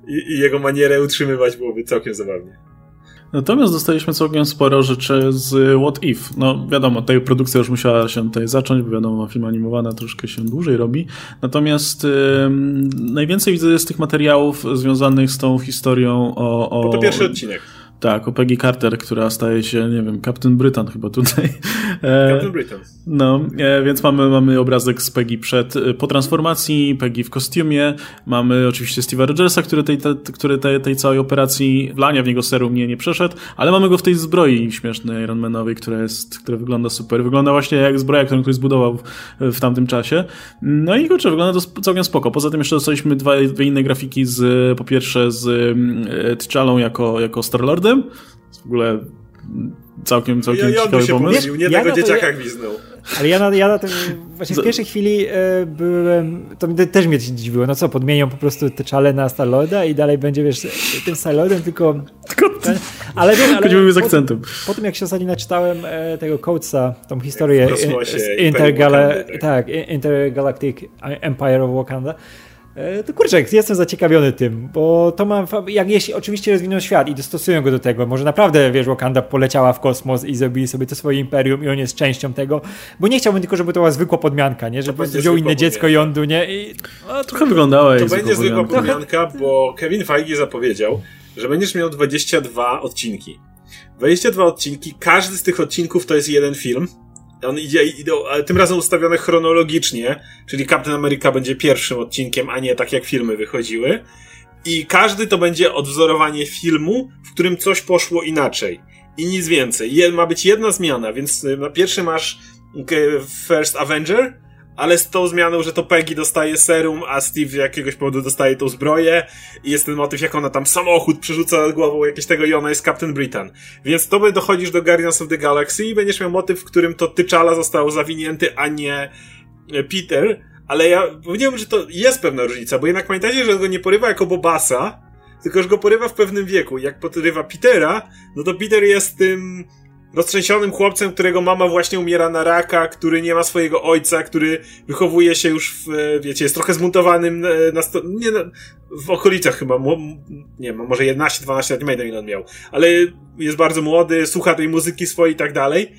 [SPEAKER 2] i, i jego manierę utrzymywać byłoby całkiem zabawnie.
[SPEAKER 1] Natomiast dostaliśmy całkiem sporo rzeczy z What If. No wiadomo, tej produkcja już musiała się tutaj zacząć, bo wiadomo, film animowany troszkę się dłużej robi. Natomiast yy, najwięcej widzę z tych materiałów związanych z tą historią o... o...
[SPEAKER 2] Bo to pierwszy odcinek.
[SPEAKER 1] Tak, o Peggy Carter, która staje się, nie wiem, Captain Britain chyba tutaj.
[SPEAKER 2] E, Captain Britain.
[SPEAKER 1] No, e, więc mamy, mamy obrazek z Peggy przed, e, po transformacji, Peggy w kostiumie, mamy oczywiście Steve'a Rogersa, który tej, te, który tej, tej całej operacji wlania w niego serum nie, nie przeszedł, ale mamy go w tej zbroi śmiesznej Ironmanowej, która jest, która wygląda super. Wygląda właśnie jak zbroja, którą ktoś zbudował w, w tamtym czasie. No i kurczę, wygląda to całkiem spoko. Poza tym jeszcze dostaliśmy dwa, dwie inne grafiki z, po pierwsze z T'Challą jako, jako Star-Lord w ogóle całkiem, całkiem
[SPEAKER 2] ja,
[SPEAKER 1] ciekawy pomysł.
[SPEAKER 2] nie ja tego dzieciaka gwiznął.
[SPEAKER 3] Ale ja na, ja na tym, właśnie w pierwszej chwili e, byłem, to też mnie dziwiło, no co, podmienią po prostu te czale na Starlorda i dalej będzie, wiesz, tym Starlordem, tylko...
[SPEAKER 1] tylko ten, ale wiesz, ale z akcentem.
[SPEAKER 3] Po, po, tym, jak się ostatnio naczytałem e, tego Coatesa, tą historię Intergala, tak. tak, Intergalactic Empire of Wakanda, E, to kurczę, jestem zaciekawiony tym, bo to ma, jak jeśli oczywiście rozwiną świat i dostosują go do tego, może naprawdę, wiesz, Wakanda poleciała w kosmos i zrobili sobie to swoje imperium i on jest częścią tego, bo nie chciałbym tylko, żeby to była zwykła podmianka, nie, żeby wziął inne dziecko jądu, nie, i
[SPEAKER 1] no, trochę wyglądało
[SPEAKER 2] To będzie zwykła podmianka, bo Kevin Feige zapowiedział, że będziesz miał 22 odcinki. 22 odcinki, każdy z tych odcinków to jest jeden film, on idzie, idzie, ale tym razem ustawione chronologicznie, czyli Captain America będzie pierwszym odcinkiem, a nie tak jak filmy wychodziły. I każdy to będzie odwzorowanie filmu, w którym coś poszło inaczej. I nic więcej. Je, ma być jedna zmiana, więc y, na pierwszy masz First Avenger, ale z tą zmianą, że to Peggy dostaje serum, a Steve z jakiegoś powodu dostaje tą zbroję i jest ten motyw, jak ona tam samochód przerzuca głową jakieś tego i ona jest Captain Britain. Więc to by dochodzisz do Guardians of the Galaxy i będziesz miał motyw, w którym to Tyczala został zawinięty, a nie e, Peter, ale ja powiedziałbym, że to jest pewna różnica, bo jednak pamiętajcie, że go nie porywa jako Bobasa, tylko że go porywa w pewnym wieku. Jak porywa Petera, no to Peter jest tym roztrzęsionym chłopcem, którego mama właśnie umiera na raka, który nie ma swojego ojca, który wychowuje się już w, e, wiecie, jest trochę zmuntowanym e, na, sto, nie, na, w okolicach chyba, nie wiem, może 11-12 lat, nie pamiętam ile on miał, ale jest bardzo młody, słucha tej muzyki swojej i tak dalej.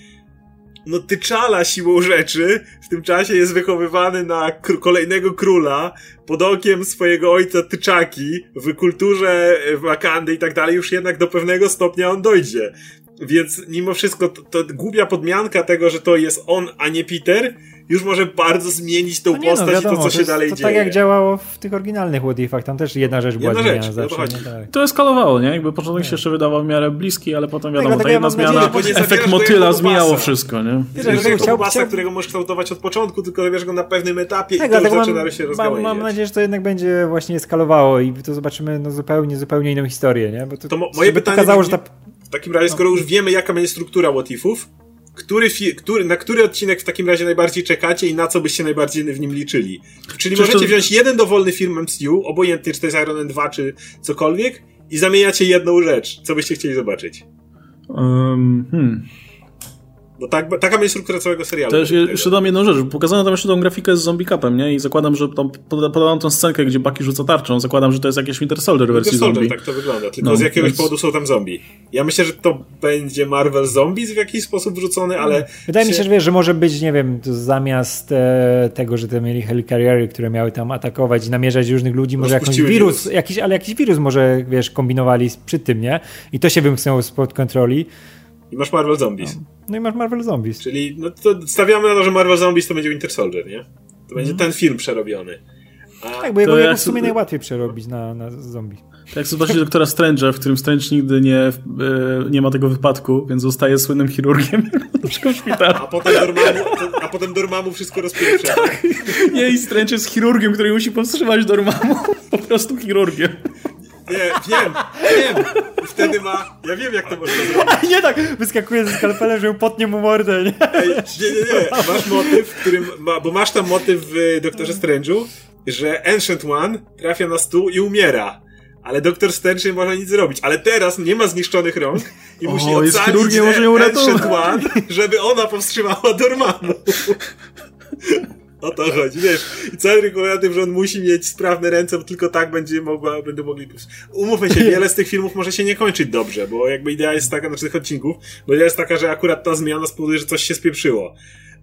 [SPEAKER 2] no Tyczala siłą rzeczy w tym czasie jest wychowywany na kolejnego króla pod okiem swojego ojca Tyczaki w kulturze Wakandy i tak dalej, już jednak do pewnego stopnia on dojdzie. Więc mimo wszystko to, to głupia podmianka tego, że to jest on, a nie Peter, już może bardzo zmienić tą no nie, postać no, wiadomo, i to, co się
[SPEAKER 3] jest,
[SPEAKER 2] dalej
[SPEAKER 3] to
[SPEAKER 2] dzieje.
[SPEAKER 3] tak jak działało w tych oryginalnych What Ifach, tam też jedna rzecz była jedna rzecz, zawsze.
[SPEAKER 1] To, tak. to eskalowało, nie? Jakby początek się jeszcze wydawał w miarę bliski, ale potem tak, wiadomo, tak, ta jedna ja zmiana, nadzieję, efekt motyla zmieniało wszystko, nie?
[SPEAKER 2] Nie, chciał, basa, chciał... którego możesz kształtować od początku, tylko wybierz go na pewnym etapie tak, i to już zaczyna mam, się rozgałęziać.
[SPEAKER 3] Mam, mam nadzieję, że to jednak będzie właśnie eskalowało i to zobaczymy no, zupełnie, zupełnie inną historię, nie? Bo to,
[SPEAKER 2] to mo moje pytanie pokazało, że ta... w takim razie, skoro już wiemy, jaka będzie struktura What Ifów, który, który, na który odcinek w takim razie najbardziej czekacie i na co byście najbardziej w nim liczyli. Czyli czy możecie to... wziąć jeden dowolny film MCU, obojętnie czy to jest Iron Man 2 czy cokolwiek, i zamieniacie jedną rzecz. Co byście chcieli zobaczyć? Um, hmm. No tak, taka będzie struktura całego serialu.
[SPEAKER 1] Też jeszcze dam jedną rzecz. Pokazano tam jeszcze tą grafikę z zombie capem, nie? I zakładam, że tam podałam tą scenkę, gdzie Bucky rzuca tarczą. Zakładam, że to jest jakieś Winter Soldier wersji Winter Soldier,
[SPEAKER 2] zombie. tak to wygląda. Tylko no, z jakiegoś więc... powodu są tam zombie. Ja myślę, że to będzie Marvel Zombies w jakiś sposób wrzucony, ale...
[SPEAKER 3] Wydaje się... mi się, że wiesz, że może być, nie wiem, zamiast e, tego, że te mieli helikariery, które miały tam atakować i namierzać różnych ludzi, może jakiś wirus, jakiś, ale jakiś wirus może, wiesz, kombinowali przy tym, nie? I to się wymknęło spod kontroli.
[SPEAKER 2] I masz Marvel Zombies.
[SPEAKER 3] No, no i masz Marvel Zombies.
[SPEAKER 2] Czyli no to stawiamy na to, że Marvel Zombies to będzie Winter Soldier, nie? To będzie mm. ten film przerobiony.
[SPEAKER 3] A tak, bo jego, jego w sumie najłatwiej przerobić na, na zombie.
[SPEAKER 1] Tak jak zobaczyć doktora Strange'a, w którym Strange nigdy nie, e, nie ma tego wypadku, więc zostaje słynnym chirurgiem w szpitalu.
[SPEAKER 2] A potem Dormammu, a potem Dormammu wszystko rozpieprza. Tak.
[SPEAKER 1] Nie, i Strange jest chirurgiem, który musi powstrzymać Dormammu. Po prostu chirurgiem.
[SPEAKER 2] Nie, wiem, wiem. Wtedy ma... Ja wiem, jak to można zrobić.
[SPEAKER 3] nie tak, wyskakuje ze skalpelem, że potnie mu mordę, nie?
[SPEAKER 2] Ej, nie, nie, nie. Masz motyw, w którym... Ma, bo masz tam motyw w Doktorze Strange'u, że Ancient One trafia na stół i umiera. Ale Doktor Strange nie może nic zrobić. Ale teraz nie ma zniszczonych rąk i o, musi ocalić Ancient One, żeby ona powstrzymała Dormammu. O to chodzi, wiesz. I cały tym, że on musi mieć sprawne ręce, bo tylko tak będzie mogła, będą mogli... Umówmy się, wiele z tych filmów może się nie kończyć dobrze, bo jakby idea jest taka, znaczy tych odcinków, bo idea jest taka, że akurat ta zmiana spowoduje, że coś się spieprzyło.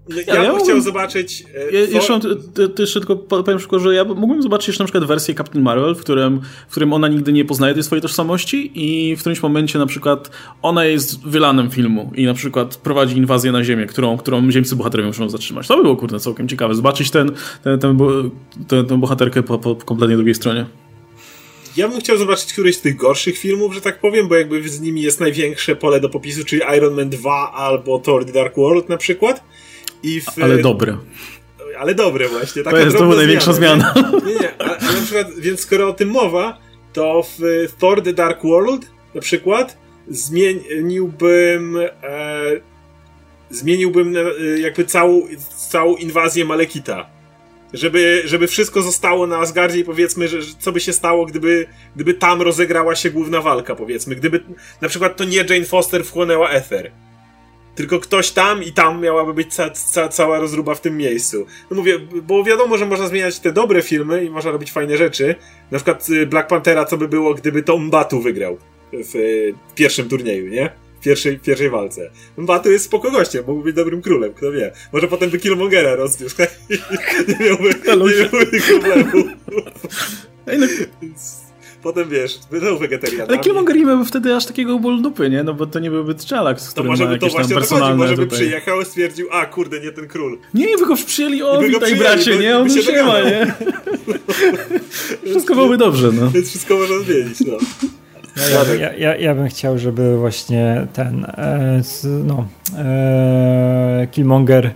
[SPEAKER 2] No, ja, ja, bym chciał zobaczyć.
[SPEAKER 1] E, ja, jeszcze, ty, ty jeszcze tylko powiem szybko, że ja mógłbym zobaczyć jeszcze na przykład wersję Captain Marvel, w którym, w którym ona nigdy nie poznaje tej swojej tożsamości i w którymś momencie na przykład ona jest wylanem filmu i na przykład prowadzi inwazję na Ziemię, którą, którą ziemscy bohaterowie muszą zatrzymać. To by było kurde całkiem ciekawe. Zobaczyć ten, ten, ten, ten, tę bohaterkę po, po kompletnie drugiej stronie.
[SPEAKER 2] Ja bym chciał zobaczyć któryś z tych gorszych filmów, że tak powiem, bo jakby z nimi jest największe pole do popisu, czyli Iron Man 2 albo Thor The Dark World na przykład.
[SPEAKER 1] W... Ale dobre.
[SPEAKER 2] Ale dobre właśnie.
[SPEAKER 1] Taka to jest to największa zmiana.
[SPEAKER 2] Nie, nie, ale na przykład, więc skoro o tym mowa, to w Thor The Dark World na przykład zmieniłbym e, zmieniłbym e, jakby całą, całą inwazję Malekita. Żeby, żeby wszystko zostało na Asgardzie i powiedzmy, że co by się stało, gdyby, gdyby tam rozegrała się główna walka, powiedzmy. Gdyby na przykład to nie Jane Foster wchłonęła Ether tylko ktoś tam i tam miałaby być ca ca cała rozruba w tym miejscu. No mówię, bo wiadomo, że można zmieniać te dobre filmy i można robić fajne rzeczy. Na przykład y, Black Panthera, co by było, gdyby to Mbatu wygrał w y, pierwszym turnieju, nie? W pierwszej, pierwszej walce. Mbatu jest spoko gościem, mógłby być dobrym królem, kto wie. Może potem by Killmongera rozwiózł, nie miałby, nie miałby tych problemów. No Potem wiesz, będą wegetarianami.
[SPEAKER 1] Ale Killmonger nie miałby wtedy aż takiego ból dupy, nie? No bo to nie byłby T'Challa, z którym to może by to właśnie personalne
[SPEAKER 2] może by przyjechał i stwierdził, a kurde, nie ten król.
[SPEAKER 1] Nie, by go przyjęli, o witaj bracie, nie? On się ma, nie? wszystko byłoby dobrze, no.
[SPEAKER 2] Więc wszystko można zmienić, no.
[SPEAKER 3] Ja, ja, ja, ja, bym chciał, żeby właśnie ten e, no, e, Killmonger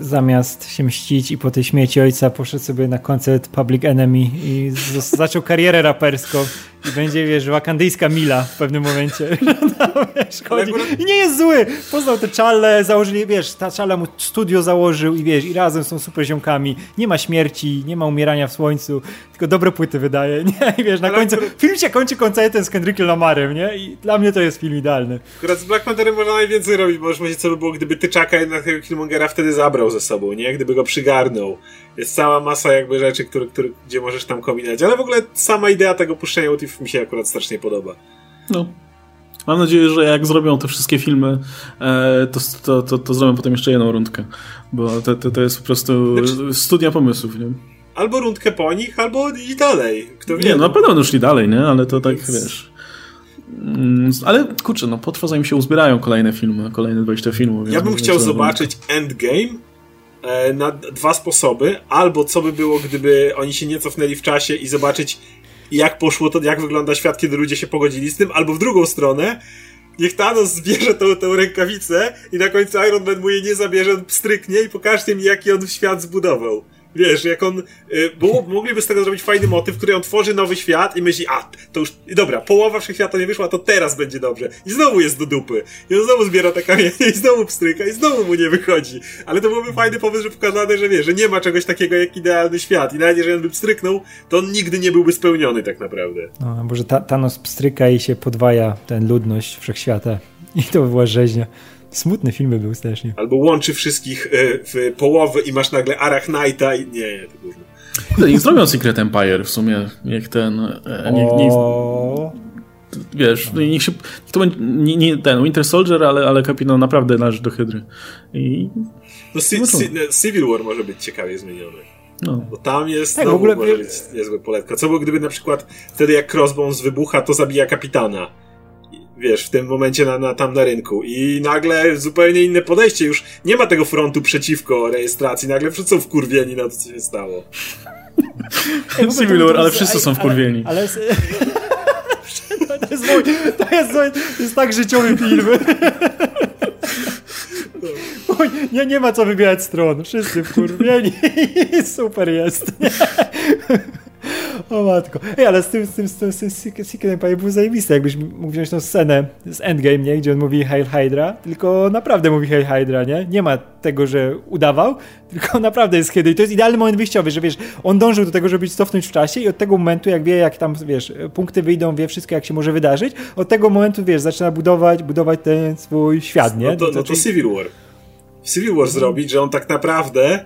[SPEAKER 3] zamiast się mścić i po tej śmieci ojca poszedł sobie na koncert Public Enemy i zaczął karierę raperską i będzie, wiesz, wakandyjska mila w pewnym momencie. no, wiesz, chodzi. I nie jest zły. Poznał te czale, założyli, wiesz, ta czala mu studio założył i wiesz, i razem są super ziomkami. Nie ma śmierci, nie ma umierania w słońcu, tylko dobre płyty wydaje, nie? I wiesz, na końcu, film się kończy koncertem z Kendrickiem Lamarem, nie? I dla mnie to jest film idealny.
[SPEAKER 2] Akurat z Black Pantherem można najwięcej robić, bo już co by było, gdyby Tyczaka jednak tego Killmongera wtedy zabrał ze sobą, nie? Gdyby go przygarnął. Jest cała masa jakby rzeczy, które, które, gdzie możesz tam kombinować, ale w ogóle sama idea tego puszczenia mi się akurat strasznie podoba.
[SPEAKER 1] No. Mam nadzieję, że jak zrobią te wszystkie filmy, e, to, to, to, to zrobią potem jeszcze jedną rundkę, bo to, to, to jest po prostu znaczy... studia pomysłów, nie?
[SPEAKER 2] Albo rundkę po nich, albo i dalej. Kto wie?
[SPEAKER 1] Nie, no na pewno już szli dalej, nie? Ale to tak, Więc... wiesz... Mm, ale kurczę, no potrwa zanim się uzbierają kolejne filmy, kolejne 20 filmów.
[SPEAKER 2] Ja bym chciał zobaczyć Endgame na dwa sposoby. Albo co by było, gdyby oni się nie cofnęli w czasie i zobaczyć jak poszło to, jak wygląda świat, kiedy ludzie się pogodzili z tym, albo w drugą stronę, niech Thanos zbierze tą, tą rękawicę i na końcu Iron Man mu jej nie zabierze, on stryknie i pokażcie mi, jaki on świat zbudował. Wiesz, jak on. Y, bo mogliby z tego zrobić fajny motyw, który on tworzy nowy świat i myśli, a to już. Dobra, połowa wszechświata nie wyszła, to teraz będzie dobrze. I znowu jest do dupy. I on znowu zbiera te kamienie i znowu pstryka i znowu mu nie wychodzi. Ale to byłby fajny pomysł, że pokazane, że wie, że nie ma czegoś takiego jak idealny świat. I nawet jeżeli on by pstryknął, to on nigdy nie byłby spełniony tak naprawdę.
[SPEAKER 3] No, bo że ta, Thanos pstryka i się podwaja ten ludność wszechświata. I to by była rzeźnia. Smutny film był strasznie.
[SPEAKER 2] Albo łączy wszystkich e, w połowę i masz nagle Arachnite'a i... Nie, nie, to gówno.
[SPEAKER 1] Nie zrobią Secret Empire w sumie, jak ten... E, nie, nie, wiesz, no. niech się, to będzie, nie, nie, ten Winter Soldier, ale, ale kapitan naprawdę należy do Hydry. I...
[SPEAKER 2] No, si, si, Civil War może być ciekawie zmieniony. No. Bo tam jest, tak, w ogóle może być niezłe poletka. Co było, gdyby na przykład wtedy jak Crossbones wybucha, to zabija kapitana wiesz, w tym momencie na, na, tam na rynku. I nagle zupełnie inne podejście, już nie ma tego frontu przeciwko rejestracji, nagle wszyscy są wkurwieni na to, co się stało.
[SPEAKER 1] Civil War, ale wszyscy są wkurwieni. Ale, ale...
[SPEAKER 3] To jest, mój, to, jest, to jest tak życiowy film. Nie, nie ma co wybierać stron. Wszyscy wkurwieni. Super jest. O matko. Ej, ale z tym, z tym, z tym, z tym Secret Empire był zajebiste, jakbyś mógł wziąć tą scenę z Endgame, nie? Gdzie on mówi Hail Hydra, tylko naprawdę mówi Hail Hydra, nie? Nie ma tego, że udawał, tylko naprawdę jest kiedy. I to jest idealny moment wyjściowy, że wiesz, on dążył do tego, żeby cofnąć w czasie i od tego momentu, jak wie, jak tam, wiesz, punkty wyjdą, wie wszystko, jak się może wydarzyć, od tego momentu, wiesz, zaczyna budować, budować ten swój świat, nie?
[SPEAKER 2] No to, no to Civil War. Civil War zrobić, że on tak naprawdę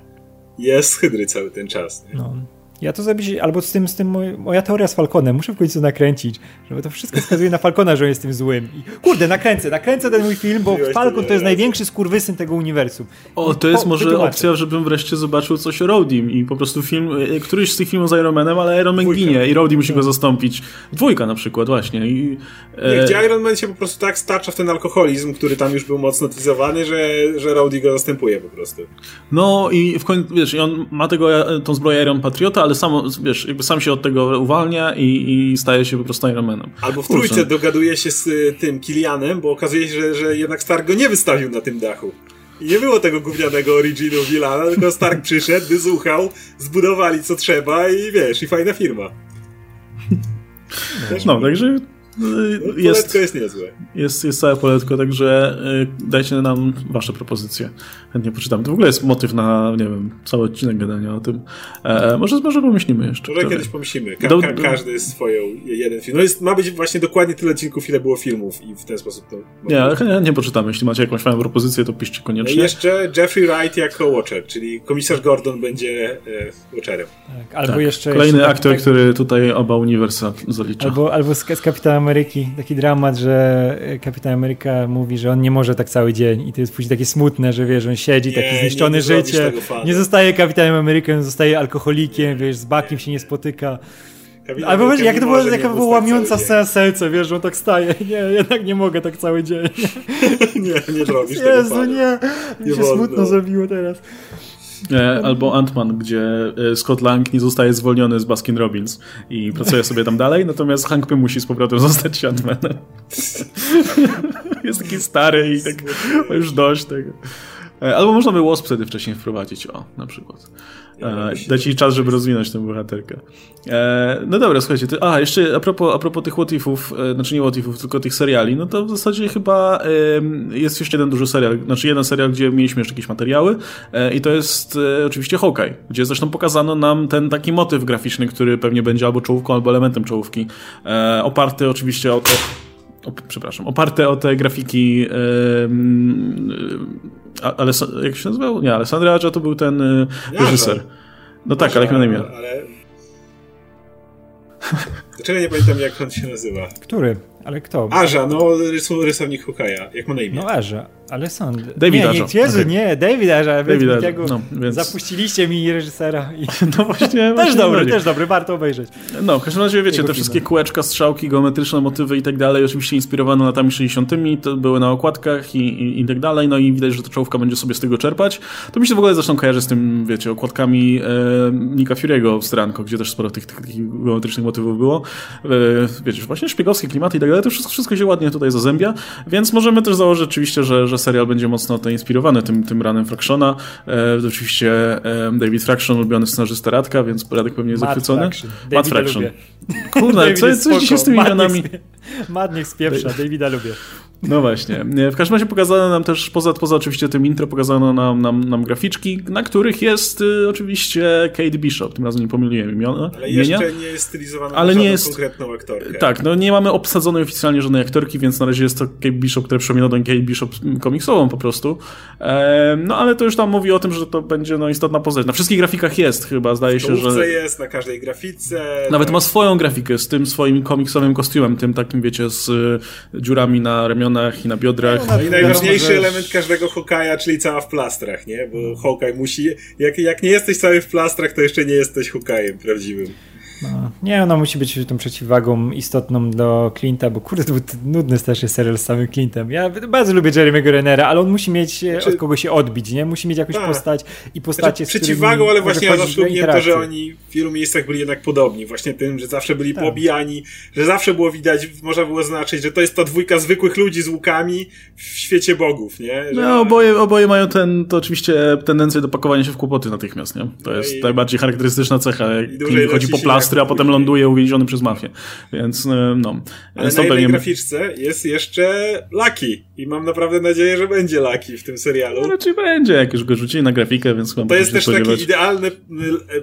[SPEAKER 2] jest hydry cały ten czas. Nie? No.
[SPEAKER 3] Ja to zrobić, albo z tym, z tym moja teoria z Falconem, muszę w końcu nakręcić, żeby to wszystko wskazuje na Falcona, że on jest tym złym. I, kurde, nakręcę, nakręcę ten mój film, bo Falcon to jest największy skurwysyn tego uniwersum.
[SPEAKER 1] O, to jest po, może wytłumaczę. opcja, żebym wreszcie zobaczył coś o Rodim i po prostu film, e, któryś z tych filmów z Iron Manem, ale Iron Man ginie i Rhodey musi go zastąpić. Dwójka na przykład, właśnie. I,
[SPEAKER 2] e... Nie, gdzie Iron Man się po prostu tak stacza w ten alkoholizm, który tam już był mocno tyzowany, że, że Rhodey go zastępuje po prostu.
[SPEAKER 1] No i w końcu, wiesz, on ma tego, tą zbroję Iron Patriota, ale samo, wiesz, jakby sam się od tego uwalnia i, i staje się po prostu Ironmanem.
[SPEAKER 2] Albo w Kurczę. trójce dogaduje się z y, tym Kilianem, bo okazuje się, że, że jednak Stark go nie wystawił na tym dachu. I nie było tego gównianego originu Wilana, tylko Stark przyszedł, wysłuchał, zbudowali co trzeba i wiesz, i fajna firma.
[SPEAKER 1] no, także
[SPEAKER 2] no, jest, jest niezłe.
[SPEAKER 1] Jest, jest całe poletko, także y, dajcie nam wasze propozycje. Chętnie poczytam. To w ogóle jest motyw na, nie wiem, cały odcinek gadania o tym. E, może, może pomyślimy jeszcze.
[SPEAKER 2] Może kiedyś pomyślimy. Ka do, ka każdy swoją jeden film. No jest, ma być właśnie dokładnie tyle odcinków, ile było filmów i w ten sposób to...
[SPEAKER 1] Nie, ale nie, nie poczytamy. Jeśli macie jakąś fajną propozycję, to piszcie koniecznie.
[SPEAKER 2] No jeszcze Jeffrey Wright jako Watcher, czyli komisarz Gordon będzie e, Watcherem.
[SPEAKER 3] Tak, albo tak. jeszcze...
[SPEAKER 1] Kolejny jeszcze aktor, tak, który tutaj oba uniwersa zalicza.
[SPEAKER 3] Albo, albo z, z Kapitanem Ameryki taki dramat, że Kapitan Ameryka mówi, że on nie może tak cały dzień i to jest później takie smutne, że wiesz, on siedzi, nie, taki zniszczony nie, nie życie, nie zostaje Kapitanem Ameryką, zostaje alkoholikiem, wiesz, z Bakiem się nie spotyka. Kapitan Albo wiesz, jak to była, jaka była łamiąca serce, wiesz, że on tak staje. Nie, jednak nie mogę tak cały dzień.
[SPEAKER 2] nie, nie robisz
[SPEAKER 3] Jezu, tego nie. Mi się smutno zrobiło teraz.
[SPEAKER 1] E, albo Ant-Man, gdzie e, Scott Lang nie zostaje zwolniony z Baskin Robbins i pracuje sobie tam dalej, natomiast Hank Pym musi z powrotem zostać Ant-Manem. Jest taki stary i tak już dość tego. E, albo można by Wasp wtedy wcześniej wprowadzić, o, na przykład. E, dać jej czas, żeby rozwinąć tę bohaterkę. E, no dobra, słuchajcie, to, a jeszcze a propos, a propos tych łotifów, e, znaczy nie łotifów, tylko tych seriali, no to w zasadzie chyba e, jest jeszcze jeden duży serial, znaczy jeden serial, gdzie mieliśmy jeszcze jakieś materiały e, i to jest e, oczywiście Hawkeye, gdzie zresztą pokazano nam ten taki motyw graficzny, który pewnie będzie albo czołówką, albo elementem czołówki, oparty oczywiście o to, o, przepraszam, oparte o te grafiki ale jak się nazywał? Nie, Alessandro Aggia to był ten y, reżyser. No tak, ale jak na imię? Ale...
[SPEAKER 2] Dlaczego nie pamiętam, jak on się nazywa?
[SPEAKER 3] Który? Ale kto?
[SPEAKER 2] Aża, no rysownik Hukaja. Jak ma na imię?
[SPEAKER 3] No Aża, ale są...
[SPEAKER 1] David
[SPEAKER 3] nie. Nie, Jezu,
[SPEAKER 1] okay.
[SPEAKER 3] nie, David Aża.
[SPEAKER 1] David.
[SPEAKER 3] Tego
[SPEAKER 1] no, więc...
[SPEAKER 3] Zapuściliście mi reżysera. I...
[SPEAKER 1] No właśnie.
[SPEAKER 3] też dobry,
[SPEAKER 1] chodzi.
[SPEAKER 3] też dobry, warto obejrzeć.
[SPEAKER 1] No, w każdym razie wiecie,
[SPEAKER 3] Jego
[SPEAKER 1] te wszystkie kółeczka, strzałki, geometryczne motywy i tak dalej, oczywiście inspirowane latami 60., to były na okładkach i, i, i tak dalej, no i widać, że ta czołówka będzie sobie z tego czerpać. To mi się w ogóle zresztą kojarzy z tym, wiecie, okładkami e, Nika Fury'ego w Stranko, gdzie też sporo tych, tych, tych geometrycznych motywów było. E, wiecie, właśnie szpiegowskie klimaty i tak dalej, to wszystko, wszystko się ładnie tutaj zazębia, więc możemy też założyć oczywiście, że, że serial będzie mocno to inspirowany tym, tym ranem Fractiona. E, oczywiście e, David Fraction, ulubiony scenarzysta Radka, więc Radek pewnie jest
[SPEAKER 3] Matt
[SPEAKER 1] zachwycony.
[SPEAKER 3] Fraction.
[SPEAKER 1] Matt Fraction. Kurde, co,
[SPEAKER 3] jest
[SPEAKER 1] co dzisiaj z tymi
[SPEAKER 3] Matt
[SPEAKER 1] imionami?
[SPEAKER 3] Matt niech spieprza, Davida lubię.
[SPEAKER 1] No właśnie. W każdym razie pokazano nam też, poza, poza oczywiście tym intro, pokazano nam, nam, nam graficzki, na których jest y, oczywiście Kate Bishop. Tym razem nie pomyliłem imiona.
[SPEAKER 2] Ale
[SPEAKER 1] imienia.
[SPEAKER 2] jeszcze nie jest stylizowana
[SPEAKER 1] Ale nie jest-
[SPEAKER 2] konkretną aktorkę.
[SPEAKER 1] Tak, no nie mamy obsadzonej oficjalnie żadnej aktorki, więc na razie jest to Kate Bishop, która przypomina tą Kate Bishop komiksową po prostu. Ehm, no ale to już tam mówi o tym, że to będzie no, istotna postać. Na wszystkich grafikach jest chyba, zdaje się, że...
[SPEAKER 2] jest na każdej grafice.
[SPEAKER 1] Nawet
[SPEAKER 2] tak.
[SPEAKER 1] ma swoją grafikę z tym swoim komiksowym kostiumem, tym takim, wiecie, z y, dziurami na ramionach i na biodrach.
[SPEAKER 3] No,
[SPEAKER 2] No i najważniejszy
[SPEAKER 3] że-
[SPEAKER 2] element każdego Hokaja, czyli cała w plastrach, nie? Bo Hokaj musi... Jak, jak nie jesteś cały w plastrach, to jeszcze nie jesteś Hokajem prawdziwym.
[SPEAKER 3] No, nie, ona musi być tą przeciwwagą istotną do Clint'a, bo kurde, to był nudny strasznie serial z samym Clintem. Ja bardzo lubię Jeremy'ego Renera, ale on musi mieć e,
[SPEAKER 2] Znaczy-
[SPEAKER 3] od kogo się odbić, nie? Musi mieć jakąś
[SPEAKER 2] Tak.
[SPEAKER 3] postać i postacie,
[SPEAKER 2] Znaczy,
[SPEAKER 3] z którymi
[SPEAKER 2] przeciwwagą, ale właśnie ja zawsze lubiłem to, że oni w wielu miejscach byli jednak podobni. Właśnie tym, że zawsze byli
[SPEAKER 3] Tak.
[SPEAKER 2] poobijani, że zawsze było widać, można było znaczyć, że to jest ta dwójka zwykłych ludzi z łukami w świecie bogów, nie? Że...
[SPEAKER 1] No, oboje, oboje mają ten, to oczywiście tendencję do pakowania się w kłopoty natychmiast, nie? To jest
[SPEAKER 2] i-
[SPEAKER 1] najbardziej charakterystyczna cecha, chodzi po
[SPEAKER 2] się
[SPEAKER 1] plastry, a potem ląduje uwięziony przez mafię. Więc, e, no.
[SPEAKER 2] Ale
[SPEAKER 1] Więc
[SPEAKER 2] na
[SPEAKER 1] pewnie...
[SPEAKER 2] graficzce jest jeszcze Lucky i mam naprawdę nadzieję, że będzie Lucky w tym serialu.
[SPEAKER 1] No, raczej będzie, jak już go rzucili na grafikę, więc chyba
[SPEAKER 2] To jest też
[SPEAKER 1] spodziewać.
[SPEAKER 2] takie idealne,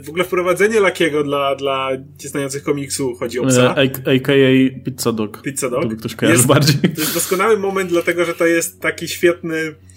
[SPEAKER 2] w ogóle wprowadzenie Luckiego dla, dla znających komiksu, chodzi o psa.
[SPEAKER 1] E, A.K.A. Pizza Dog.
[SPEAKER 2] Pizza Dog.
[SPEAKER 1] To by ktoś
[SPEAKER 2] Jest-
[SPEAKER 1] bardziej.
[SPEAKER 2] To jest doskonały moment, dlatego że to jest taki świetny e,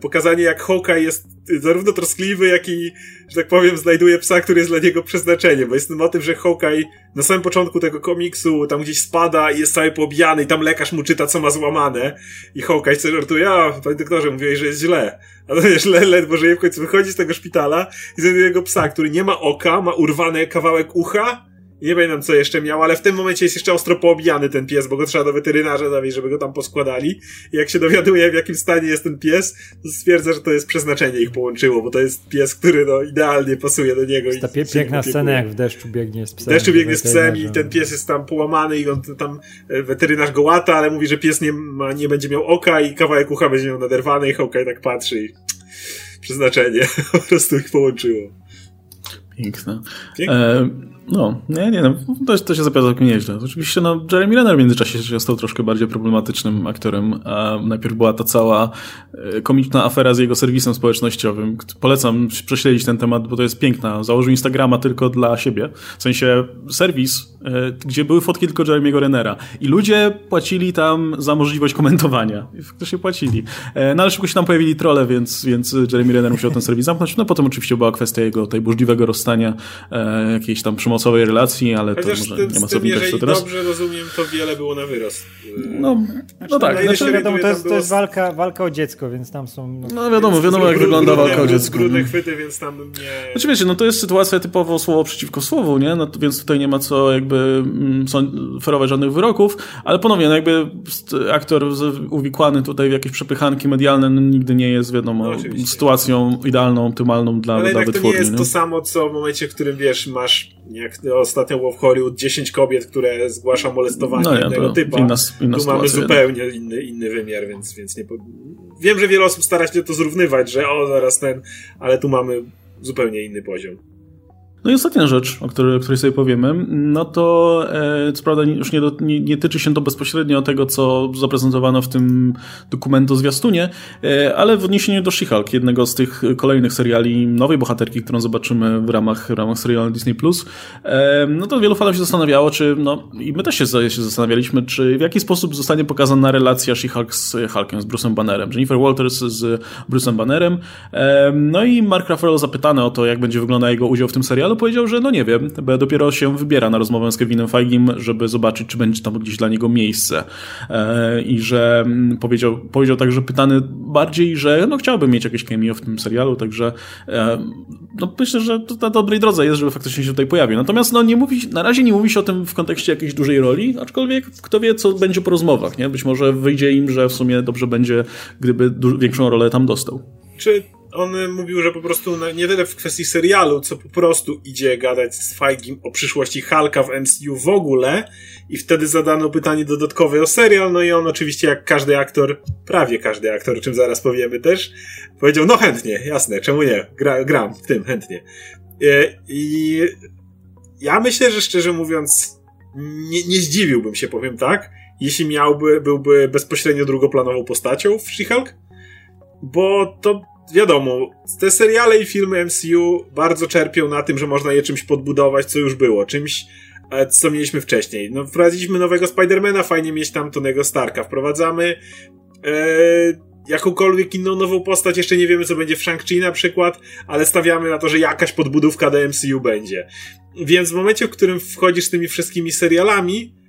[SPEAKER 2] pokazanie, jak Hawkeye jest zarówno troskliwy, jak i, że tak powiem, znajduje psa, który jest dla niego przeznaczeniem, bo jest ten motyw, że Hawkeye na samym początku tego komiksu tam gdzieś spada i jest cały pobijany i tam lekarz mu czyta, co ma złamane i Hawkeye sobie żartuje, a panie doktorze, mówiłeś, że jest źle. A to jest źle, ledwo żyje, w końcu wychodzi z tego szpitala i znajduje jego psa, który nie ma oka, ma urwany kawałek ucha, nie pamiętam co jeszcze miał, ale w tym momencie jest jeszcze ostro poobijany ten pies, bo go trzeba do weterynarza zawieźć, żeby go tam poskładali. I jak się dowiaduje, w jakim stanie jest ten pies, to stwierdza, że to jest przeznaczenie ich połączyło, bo to jest pies, który no idealnie pasuje do niego.
[SPEAKER 3] Jest ta pie- piękna scena, jak w deszczu biegnie z
[SPEAKER 2] W
[SPEAKER 3] psem.
[SPEAKER 2] deszczu biegnie z psem i ten pies jest tam połamany i on tam, e, weterynarz go łata, ale mówi, że pies nie, ma, nie będzie miał oka i kawałek ucha będzie miał naderwany i Hawkeye tak patrzy i przeznaczenie po prostu ich połączyło.
[SPEAKER 1] Piękne.
[SPEAKER 2] Piękne.
[SPEAKER 1] E, no, nie, nie, no, to, to się zapowiada całkiem nieźle. Oczywiście, no, Jeremy Renner w międzyczasie się stał troszkę bardziej problematycznym aktorem. A najpierw była ta cała e, komiczna afera z jego serwisem społecznościowym. Polecam prześledzić ten temat, bo to jest piękna. Założył Instagrama tylko dla siebie. W sensie serwis, gdzie były fotki tylko Jeremy'ego Rennera. I ludzie płacili tam za możliwość komentowania. I faktycznie płacili. E, no ale szybko się tam pojawili trole, więc, więc Jeremy Renner musiał ten serwis zamknąć. No potem oczywiście była kwestia jego tej burzliwego rozstania, e, jakiejś tam przymocowej relacji, ale to
[SPEAKER 2] Chociaż
[SPEAKER 1] może
[SPEAKER 2] z tym,
[SPEAKER 1] nie ma co wnikać to teraz.
[SPEAKER 2] dobrze rozumiem, to wiele było na wyrost.
[SPEAKER 1] No, no tak,
[SPEAKER 2] na ile
[SPEAKER 1] znaczy,
[SPEAKER 2] się
[SPEAKER 3] Wiadomo, to jest, to jest walka, walka o dziecko, więc tam są...
[SPEAKER 1] no wiadomo, wiadomo jak wygląda walka o dziecko.
[SPEAKER 2] Brudne chwyty, więc tam nie...
[SPEAKER 1] Znaczy wiecie, no to jest sytuacja typowo słowo przeciwko słowu, nie? No, to, więc tutaj nie ma co jakby mm, sąd- ferować żadnych wyroków, ale ponownie, no jakby aktor uwikłany tutaj w jakieś przepychanki medialne no, nigdy nie jest, wiadomo,
[SPEAKER 2] No,
[SPEAKER 1] sytuacją idealną, optymalną dla,
[SPEAKER 2] Ale
[SPEAKER 1] dla
[SPEAKER 2] jednak to nie
[SPEAKER 1] wytwórni.
[SPEAKER 2] jest
[SPEAKER 1] nie?
[SPEAKER 2] to samo, co w momencie, w którym wiesz, masz, jak ostatnio było w Hollywood, 10 kobiet, które zgłasza molestowanie
[SPEAKER 1] No
[SPEAKER 2] innego
[SPEAKER 1] to
[SPEAKER 2] typa.
[SPEAKER 1] inna, inna
[SPEAKER 2] tu mamy zupełnie inny, inny wymiar, więc, więc nie. Po... Wiem, że wiele osób stara się to zrównywać, że o, zaraz ten, ale tu mamy zupełnie inny poziom.
[SPEAKER 1] No i ostatnia rzecz, o której, o której sobie powiemy, no to e, co prawda już nie, do, nie, nie tyczy się to bezpośrednio tego, co zaprezentowano w tym dokumentu zwiastunie, e, ale w odniesieniu do She-Hulk, jednego z tych kolejnych seriali nowej bohaterki, którą zobaczymy w ramach, w ramach serialu Disney+, e, no to wielu fanów się zastanawiało, czy, no i my też się, się zastanawialiśmy, czy w jaki sposób zostanie pokazana relacja She-Hulk z Hulkiem, z Bruce'em Bannerem. Jennifer Walters z Bruce'em Bannerem. E, no i Mark Ruffalo zapytany o to, jak będzie wyglądał jego udział w tym serialu, serialu, powiedział, że no nie wiem, dopiero się wybiera na rozmowę z Kevinem Feigim, żeby zobaczyć, czy będzie tam gdzieś dla niego miejsce. E, I że mm, powiedział, powiedział także pytany bardziej, że no chciałby mieć jakieś cameo w tym serialu, także e, no myślę, że to na dobrej drodze jest, żeby faktycznie się tutaj pojawił. Natomiast no nie mówi, na razie nie mówi się o tym w kontekście jakiejś dużej roli, aczkolwiek kto wie, co będzie po rozmowach, nie? Być może wyjdzie im, że w sumie dobrze będzie, gdyby większą rolę tam dostał.
[SPEAKER 2] Czy on mówił, że po prostu nie tyle w kwestii serialu, co po prostu idzie gadać z Feigim o przyszłości Hulka w MCU w ogóle i wtedy zadano pytanie dodatkowe o serial, no i on oczywiście jak każdy aktor, prawie każdy aktor, o czym zaraz powiemy też, powiedział, no chętnie, jasne, czemu nie, Gra, gram w tym, chętnie. E, I ja myślę, że szczerze mówiąc nie, nie zdziwiłbym się, powiem tak, jeśli miałby, byłby bezpośrednio drugoplanową postacią w She-Hulk, bo to wiadomo, te seriale i filmy MCU bardzo czerpią na tym, że można je czymś podbudować, co już było, czymś, e, co mieliśmy wcześniej. No, wprowadziliśmy nowego Spidermana, fajnie mieć tam Tonego Starka. Wprowadzamy e, jakąkolwiek inną nową postać, jeszcze nie wiemy, co będzie w Shang-Chi na przykład, ale stawiamy na to, że jakaś podbudówka do MCU będzie. Więc w momencie, w którym wchodzisz z tymi wszystkimi serialami,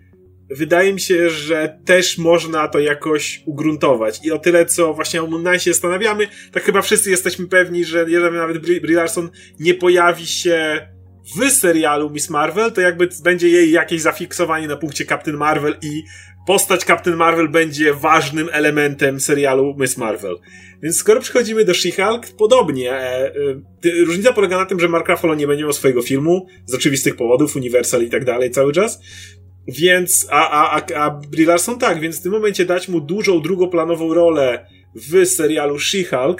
[SPEAKER 2] wydaje mi się, że też można to jakoś ugruntować. I o tyle, co właśnie o Moon Knight się zastanawiamy, tak chyba wszyscy jesteśmy pewni, że jeżeli nawet Brie Larson nie pojawi się w serialu Miss Marvel, to jakby będzie jej jakieś zafiksowanie na punkcie Captain Marvel i postać Captain Marvel będzie ważnym elementem serialu Miss Marvel. Więc skoro przechodzimy do She-Hulk, podobnie. E, e, różnica polega na tym, że Mark Ruffalo nie będzie miał swojego filmu, z oczywistych powodów, Universal i tak dalej cały czas. Więc, a, a, a, a Brie Larson tak, więc w tym momencie dać mu dużą drugoplanową rolę w serialu She-Hulk,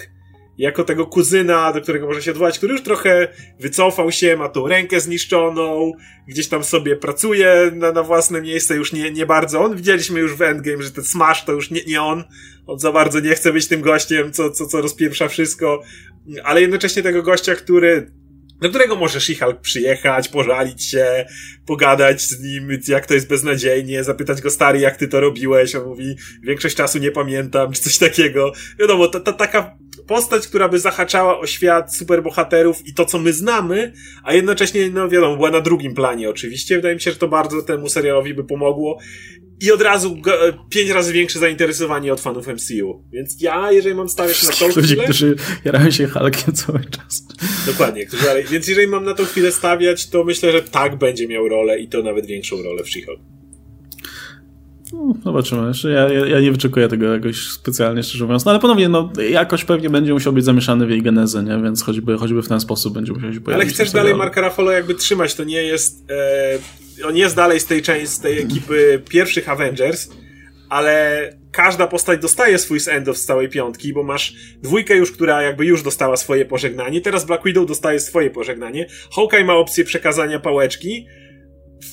[SPEAKER 2] jako tego kuzyna, do którego może się odwołać, który już trochę wycofał się, ma tą rękę zniszczoną, gdzieś tam sobie pracuje na, na własne miejsce, już nie, nie bardzo on. Widzieliśmy już w Endgame, że ten Smash to już nie, nie on. On za bardzo nie chce być tym gościem, co, co, co rozpieprza wszystko, ale jednocześnie tego gościa, który do którego może She-Hulk przyjechać, pożalić się, pogadać z nim, jak to jest beznadziejnie, zapytać go, stary, jak ty to robiłeś? On mówi, większość czasu nie pamiętam, czy coś takiego. Wiadomo, ta, ta taka postać, która by zahaczała o świat superbohaterów i to, co my znamy, a jednocześnie, no wiadomo, była na drugim planie oczywiście. Wydaje mi się, że to bardzo temu serialowi by pomogło i od razu e, pięć razy większe zainteresowanie od fanów MCU. Więc ja, jeżeli mam stawiać na tą
[SPEAKER 1] chwilę... którzy jarają się Hulkiem cały czas.
[SPEAKER 2] Dokładnie. Którzy, więc jeżeli mam na tą chwilę stawiać, to myślę, że tak będzie miał rolę i to nawet większą rolę w She-Hulk.
[SPEAKER 1] No, zobaczymy. Jeszcze ja, ja, ja, nie wyczekuję tego jakoś specjalnie, szczerze mówiąc. No ale ponownie, no, jakoś pewnie będzie musiał być zamieszany w jej genezę, nie? Więc choćby, choćby w ten sposób będzie musiał się pojawić.
[SPEAKER 2] Ale chcesz dalej Marka Ruffalo jakby trzymać, to nie jest... E on jest dalej z tej części, z tej ekipy pierwszych Avengers, ale każda postać dostaje swój send-off z całej piątki, bo masz dwójkę już, która jakby już dostała swoje pożegnanie, teraz Black Widow dostaje swoje pożegnanie, Hawkeye ma opcję przekazania pałeczki,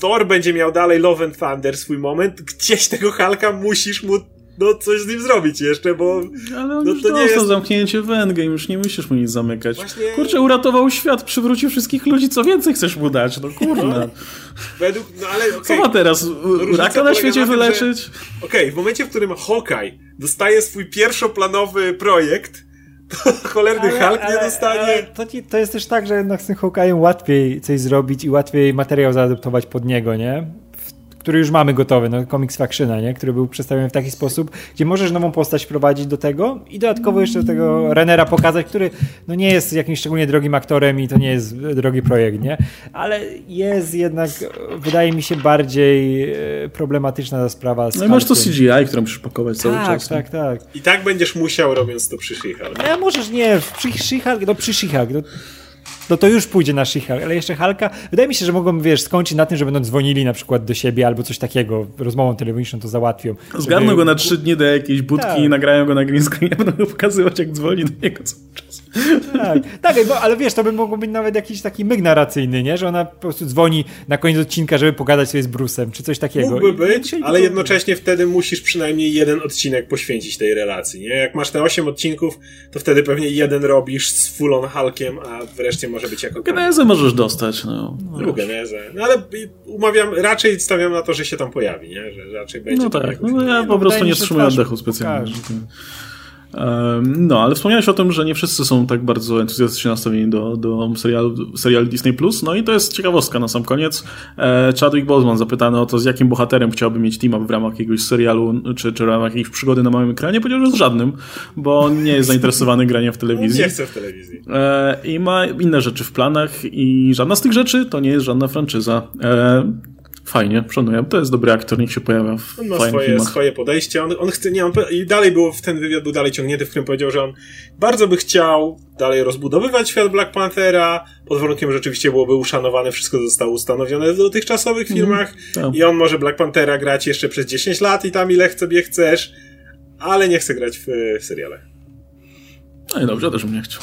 [SPEAKER 2] Thor będzie miał dalej Love and Thunder swój moment, gdzieś tego Hulka musisz mu no coś z nim zrobić jeszcze, bo
[SPEAKER 1] Ale on
[SPEAKER 2] no,
[SPEAKER 1] już to nie jest zamknięcie w Endgame, już nie musisz mu nic zamykać. Właśnie... Kurczę, uratował świat, przywrócił wszystkich ludzi, co więcej chcesz mu dać, no kurde. No,
[SPEAKER 2] według, no ale okay.
[SPEAKER 1] Co ma teraz? No, raka na świecie na tym, wyleczyć?
[SPEAKER 2] Okej, okay, w momencie, w którym Hawkeye dostaje swój pierwszoplanowy projekt, to cholerny ale, Hulk nie dostanie. Ale
[SPEAKER 3] to, ci, to jest też tak, że jednak z tym Hawkeye'em łatwiej coś zrobić i łatwiej materiał zaadaptować pod niego, nie? Który już mamy gotowy, no Comics Factiona, nie? który był przedstawiony w taki sposób, gdzie możesz nową postać wprowadzić do tego i dodatkowo jeszcze tego Renera pokazać, który no nie jest jakimś szczególnie drogim aktorem i to nie jest drogi projekt, nie? Ale jest jednak, wydaje mi się, bardziej e, problematyczna ta sprawa.
[SPEAKER 1] no i masz to CGI, którą musisz pakować cały
[SPEAKER 3] tak,
[SPEAKER 1] czas.
[SPEAKER 3] Tak, tak, tak.
[SPEAKER 2] I tak będziesz musiał robiąc to przy She-Hulk.
[SPEAKER 3] No, możesz nie, przy She-Hulk, no przy She-Hulk, no, no to już pójdzie na she ale jeszcze Halka, wydaje mi się, że mogą, wiesz, skończyć na tym, że będą dzwonili na przykład do siebie albo coś takiego, rozmową telefoniczną to załatwią.
[SPEAKER 1] Zgarną żeby... go na trzy dni do jakiejś budki tak. i nagrają go na green screen, będą go pokazywać, jak dzwoni do niego cały czas.
[SPEAKER 3] Tak, tak bo, ale wiesz, to by mogło być nawet jakiś taki myg narracyjny, nie? Że ona po prostu dzwoni na koniec odcinka, żeby pogadać sobie z Brusem, czy coś takiego.
[SPEAKER 2] Mógłby być, ale jednocześnie wtedy musisz przynajmniej jeden odcinek poświęcić tej relacji, nie? Jak masz te osiem odcinków, to wtedy pewnie jeden robisz z full on Hulkiem, a wreszcie może być jako
[SPEAKER 1] Genezę możesz dostać, no.
[SPEAKER 2] no genezę. No ale umawiam, raczej stawiam na to, że się tam pojawi, nie? Że raczej będzie.
[SPEAKER 1] No tak, no, ja po prostu nie wstrzymuję oddechu specjalnie. No, ale wspomniałeś o tym, że nie wszyscy są tak bardzo entuzjastycznie nastawieni do, do serialu, serialu Disney+. No i to jest ciekawostka na sam koniec. E, Chadwick Boseman zapytany o to, z jakim bohaterem chciałby mieć team w ramach jakiegoś serialu, czy, czy w ramach jakiejś przygody na małym ekranie, powiedział, że z żadnym, bo nie jest zainteresowany graniem w telewizji.
[SPEAKER 2] Nie chce w telewizji.
[SPEAKER 1] E, I ma inne rzeczy w planach i żadna z tych rzeczy to nie jest żadna franczyza. E, fajnie, szanuję. To jest dobry aktor, niech się pojawia w
[SPEAKER 2] On ma swoje,
[SPEAKER 1] filmach.
[SPEAKER 2] swoje podejście. On, on chce, nie, on, i dalej było, w ten wywiad był dalej ciągnięty, w którym powiedział, że on bardzo by chciał dalej rozbudowywać świat Black Panthera, pod warunkiem, że rzeczywiście byłoby uszanowane wszystko, zostało ustanowione w dotychczasowych filmach
[SPEAKER 1] tak.
[SPEAKER 2] i on może Black Panthera grać jeszcze przez 10 lat i tam ile sobie chcesz, ale nie chce grać w, w serialach.
[SPEAKER 1] No i dobrze, też bym nie chciał.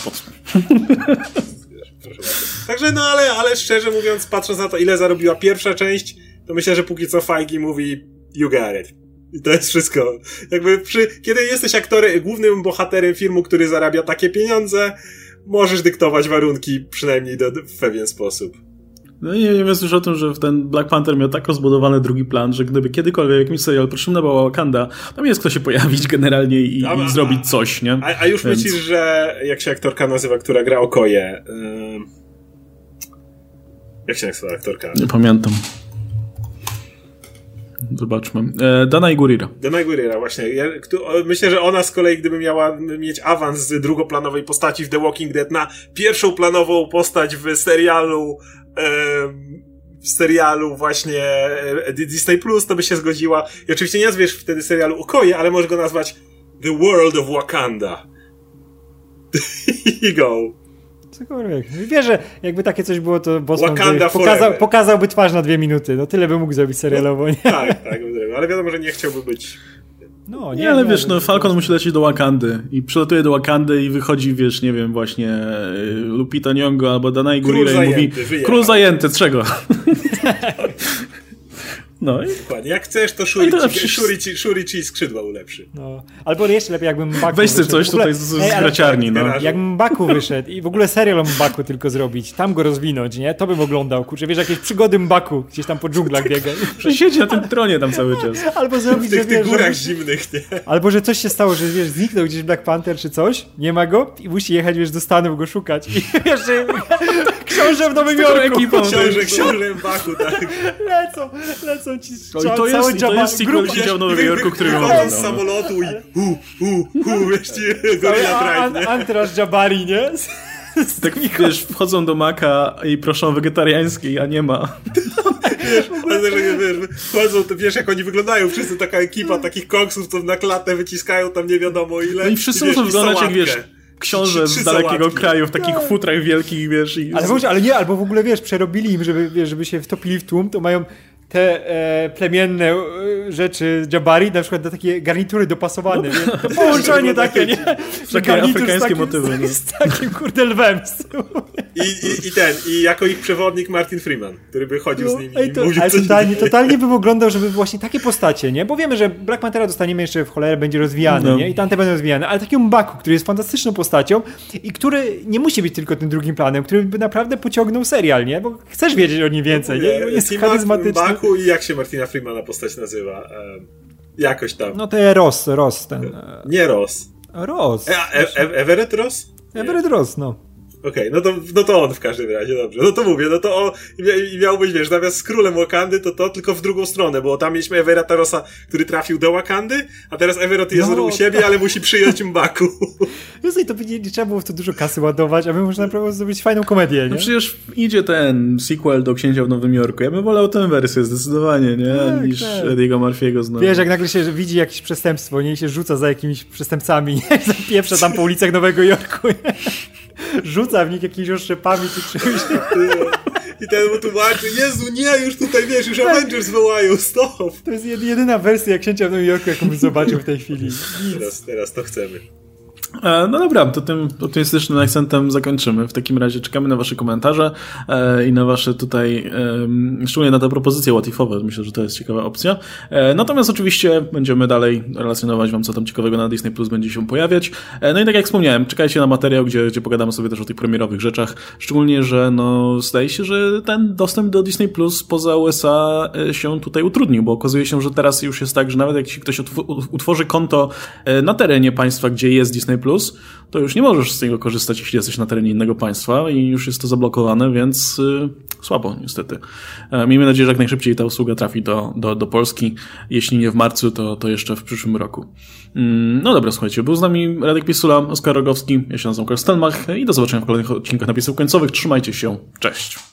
[SPEAKER 2] Także no, ale, ale szczerze mówiąc, patrząc na to, ile zarobiła pierwsza część, to myślę, że póki co Feige mówi you got it. I to jest wszystko. Jakby przy, kiedy jesteś aktorem, głównym bohaterem filmu, który zarabia takie pieniądze, możesz dyktować warunki przynajmniej do, w pewien sposób.
[SPEAKER 1] No i nie wiem już o tym, że ten Black Panther miał tak rozbudowany drugi plan, że gdyby kiedykolwiek jakimś serial potrzebna była Wakanda, tam jest kto się pojawić generalnie i,
[SPEAKER 2] A-
[SPEAKER 1] i zrobić coś, nie?
[SPEAKER 2] A, a już
[SPEAKER 1] Więc-
[SPEAKER 2] myślisz, że jak się aktorka nazywa, która gra Okoje? Ym... Jak się nazywa aktorka?
[SPEAKER 1] Nie pamiętam. Zobaczmy. E, Dana i Gurira.
[SPEAKER 2] Dana Gurira, właśnie. Ja, myślę, że ona z kolei, gdyby miała mieć awans z drugoplanowej postaci w The Walking Dead na pierwszą planową postać w serialu em, w serialu właśnie e, Disney Plus, to by się zgodziła. I oczywiście nie nazwiesz wtedy serialu Okoje, ale możesz go nazwać The World of Wakanda. I go.
[SPEAKER 3] Cokolwiek. Wiesz, że jakby takie coś było, to Bosman by pokazał, pokazałby twarz na dwie minuty. No tyle by mógł zrobić serialowo, nie?
[SPEAKER 2] Tak, tak, ale wiadomo, że nie chciałby być.
[SPEAKER 3] No,
[SPEAKER 1] Nie, ale wiesz, no Falcon musi lecieć do Wakandy i przylatuje do Wakandy i wychodzi, wiesz, nie wiem, właśnie e, Lupita Nyong'o albo Dana i
[SPEAKER 2] Król
[SPEAKER 1] Gurira i mówi król zajęty, czego? No i
[SPEAKER 2] Dokładnie. Jak chcesz, to Shuri,
[SPEAKER 1] to
[SPEAKER 2] ci, Shuri, ci, Shuri ci skrzydła ulepszy.
[SPEAKER 3] No. Albo jeszcze lepiej, jakbym Mbaku
[SPEAKER 1] weź coś
[SPEAKER 3] W ogóle-
[SPEAKER 1] tutaj z, z
[SPEAKER 3] Ej,
[SPEAKER 1] graciarni, no.
[SPEAKER 2] Garażu.
[SPEAKER 3] Jak Mbaku wyszedł i w ogóle serial o Mbaku tylko zrobić, tam go rozwinąć, nie? To bym oglądał, kurczę, wiesz, jakieś przygody Mbaku, gdzieś tam po dżunglach biega.
[SPEAKER 1] Że siedzi na tym tronie tam cały czas.
[SPEAKER 3] Albo
[SPEAKER 2] W
[SPEAKER 3] zrobić, że
[SPEAKER 2] tych, tych
[SPEAKER 3] wiesz,
[SPEAKER 2] górach
[SPEAKER 3] że,
[SPEAKER 2] zimnych, nie?
[SPEAKER 3] albo że coś się stało, że wiesz, zniknął gdzieś Black Panther czy coś, nie ma go i musi jechać, wiesz, do Stanów go szukać. I wiesz, że książę w Nowym Jorku.
[SPEAKER 2] Książę, książę Baku, tak.
[SPEAKER 3] Lecą, lecą ci
[SPEAKER 1] No i to jest- to jest sequel
[SPEAKER 3] grupa-
[SPEAKER 1] siedział w Nowym
[SPEAKER 2] Wy-
[SPEAKER 1] Jorku, który ją
[SPEAKER 2] wychodzą z
[SPEAKER 1] oglądał. no.
[SPEAKER 2] samolotu i hu, hu, hu, wiesz, ci gorilla drive?
[SPEAKER 3] Antraż Jabari, nie?
[SPEAKER 1] Tak wiesz, wchodzą do Maka i proszą wegetariańskiej, a nie ma.
[SPEAKER 2] Wiesz, wiesz, wchodzą, to wiesz, jak oni wyglądają, wszyscy taka ekipa takich koksów, co na klatę wyciskają tam nie wiadomo ile.
[SPEAKER 1] No i wszyscy muszą wyglądać jak, wiesz, książę z dalekiego kraju w takich futrach wielkich, wiesz, i...
[SPEAKER 3] Ale, ale nie, albo w ogóle wiesz, przerobili im, żeby, wiesz, żeby się wtopili w tłum, to mają te e, plemienne e, rzeczy Jabari, na przykład na takie garnitury dopasowane, nie? To połączenie takie, nie? Że
[SPEAKER 1] Takie
[SPEAKER 3] garnitur z
[SPEAKER 1] afrykańskie
[SPEAKER 3] takim,
[SPEAKER 1] motywy, no.
[SPEAKER 3] Z, z takim kurde lwem.
[SPEAKER 2] I, i, I ten, i jako ich przewodnik Martin Freeman, który by chodził z nimi
[SPEAKER 3] No, Ej,
[SPEAKER 2] i
[SPEAKER 3] to,
[SPEAKER 2] mówił,
[SPEAKER 3] ale totalnie, totalnie bym oglądał, żeby właśnie takie postacie, nie? Bo wiemy, że Black Panthera dostaniemy jeszcze w cholerę, będzie rozwijany,
[SPEAKER 1] No.
[SPEAKER 3] nie? I tamte będą rozwijane, ale takiego Mbaku, który jest fantastyczną postacią i który nie musi być tylko tym drugim planem, który by naprawdę pociągnął serial, nie? Bo chcesz wiedzieć o nim więcej, nie? Bo jest charyzmatyczny.
[SPEAKER 2] Baku i jak się Martina Freemana postać nazywa? Jakoś tam.
[SPEAKER 3] No to jest Ross, Ross ten. e,
[SPEAKER 2] Nie Ross.
[SPEAKER 3] Ross.
[SPEAKER 2] E, e, Everett Ross? Nie.
[SPEAKER 3] Everett Ross, no.
[SPEAKER 2] Okej, no, to, no to on w każdym razie, dobrze. No to mówię, no to on i mia- i miał być, wiesz, zamiast z królem Wakandy, to to tylko w drugą stronę, bo tam mieliśmy Everetta Rossa, który trafił do Wakandy, a teraz Everett jest
[SPEAKER 3] No,
[SPEAKER 2] u siebie, ale musi przyjąć Mbaku.
[SPEAKER 3] Wiesz, i to by nie, nie trzeba było w to dużo kasy ładować, a my można naprawdę zrobić fajną komedię, nie?
[SPEAKER 1] No przecież idzie ten sequel do Księcia w Nowym Jorku. Ja bym wolał tę wersję zdecydowanie, nie?
[SPEAKER 3] Tak,
[SPEAKER 1] Niż
[SPEAKER 3] tak.
[SPEAKER 1] Eddie'ego Murphy'ego znowu.
[SPEAKER 3] Wiesz, jak nagle się widzi jakieś przestępstwo, nie? I się rzuca za jakimiś przestępcami, nie? Zapieprza tam po ulicach Nowego Jorku, nie? Rzuca w nich jakimiś oszczepami czy czymś.
[SPEAKER 2] I ten mu tłumaczy, Jezu, nie, już tutaj, wiesz, już Avengers wołają, stop!
[SPEAKER 3] To jest jedy- jedyna wersja Księcia w Nowym Jorku, jaką bym zobaczył w tej chwili.
[SPEAKER 2] Teraz, teraz to chcemy.
[SPEAKER 1] E, no dobra, to tym optymistycznym akcentem zakończymy. W takim razie czekamy na wasze komentarze e, i na wasze tutaj, szczególnie na te propozycje łatifowe. Myślę, że to jest ciekawa opcja. E, natomiast oczywiście będziemy dalej relacjonować wam, co tam ciekawego na Disney Plus będzie się pojawiać. No i tak jak wspomniałem, czekajcie na materiał, gdzie, gdzie pogadamy sobie też o tych premierowych rzeczach. Szczególnie, że no, zdaje się, że ten dostęp do Disney Plus poza USA się tutaj utrudnił, bo okazuje się, że teraz już jest tak, że nawet jak ktoś utworzy konto na terenie państwa, gdzie jest Disney Plus, to już nie możesz z niego korzystać, jeśli jesteś na terenie innego państwa i już jest to zablokowane, więc yy, słabo niestety. E, miejmy nadzieję, że jak najszybciej ta usługa trafi do, do, do Polski. Jeśli nie w marcu, to, to jeszcze w przyszłym roku. Mm, no dobra, słuchajcie, był z nami Radek Pisula, Oskar Rogowski, ja się nazywam Karl Stelmach i do zobaczenia w kolejnych odcinkach napisów końcowych. Trzymajcie się, cześć!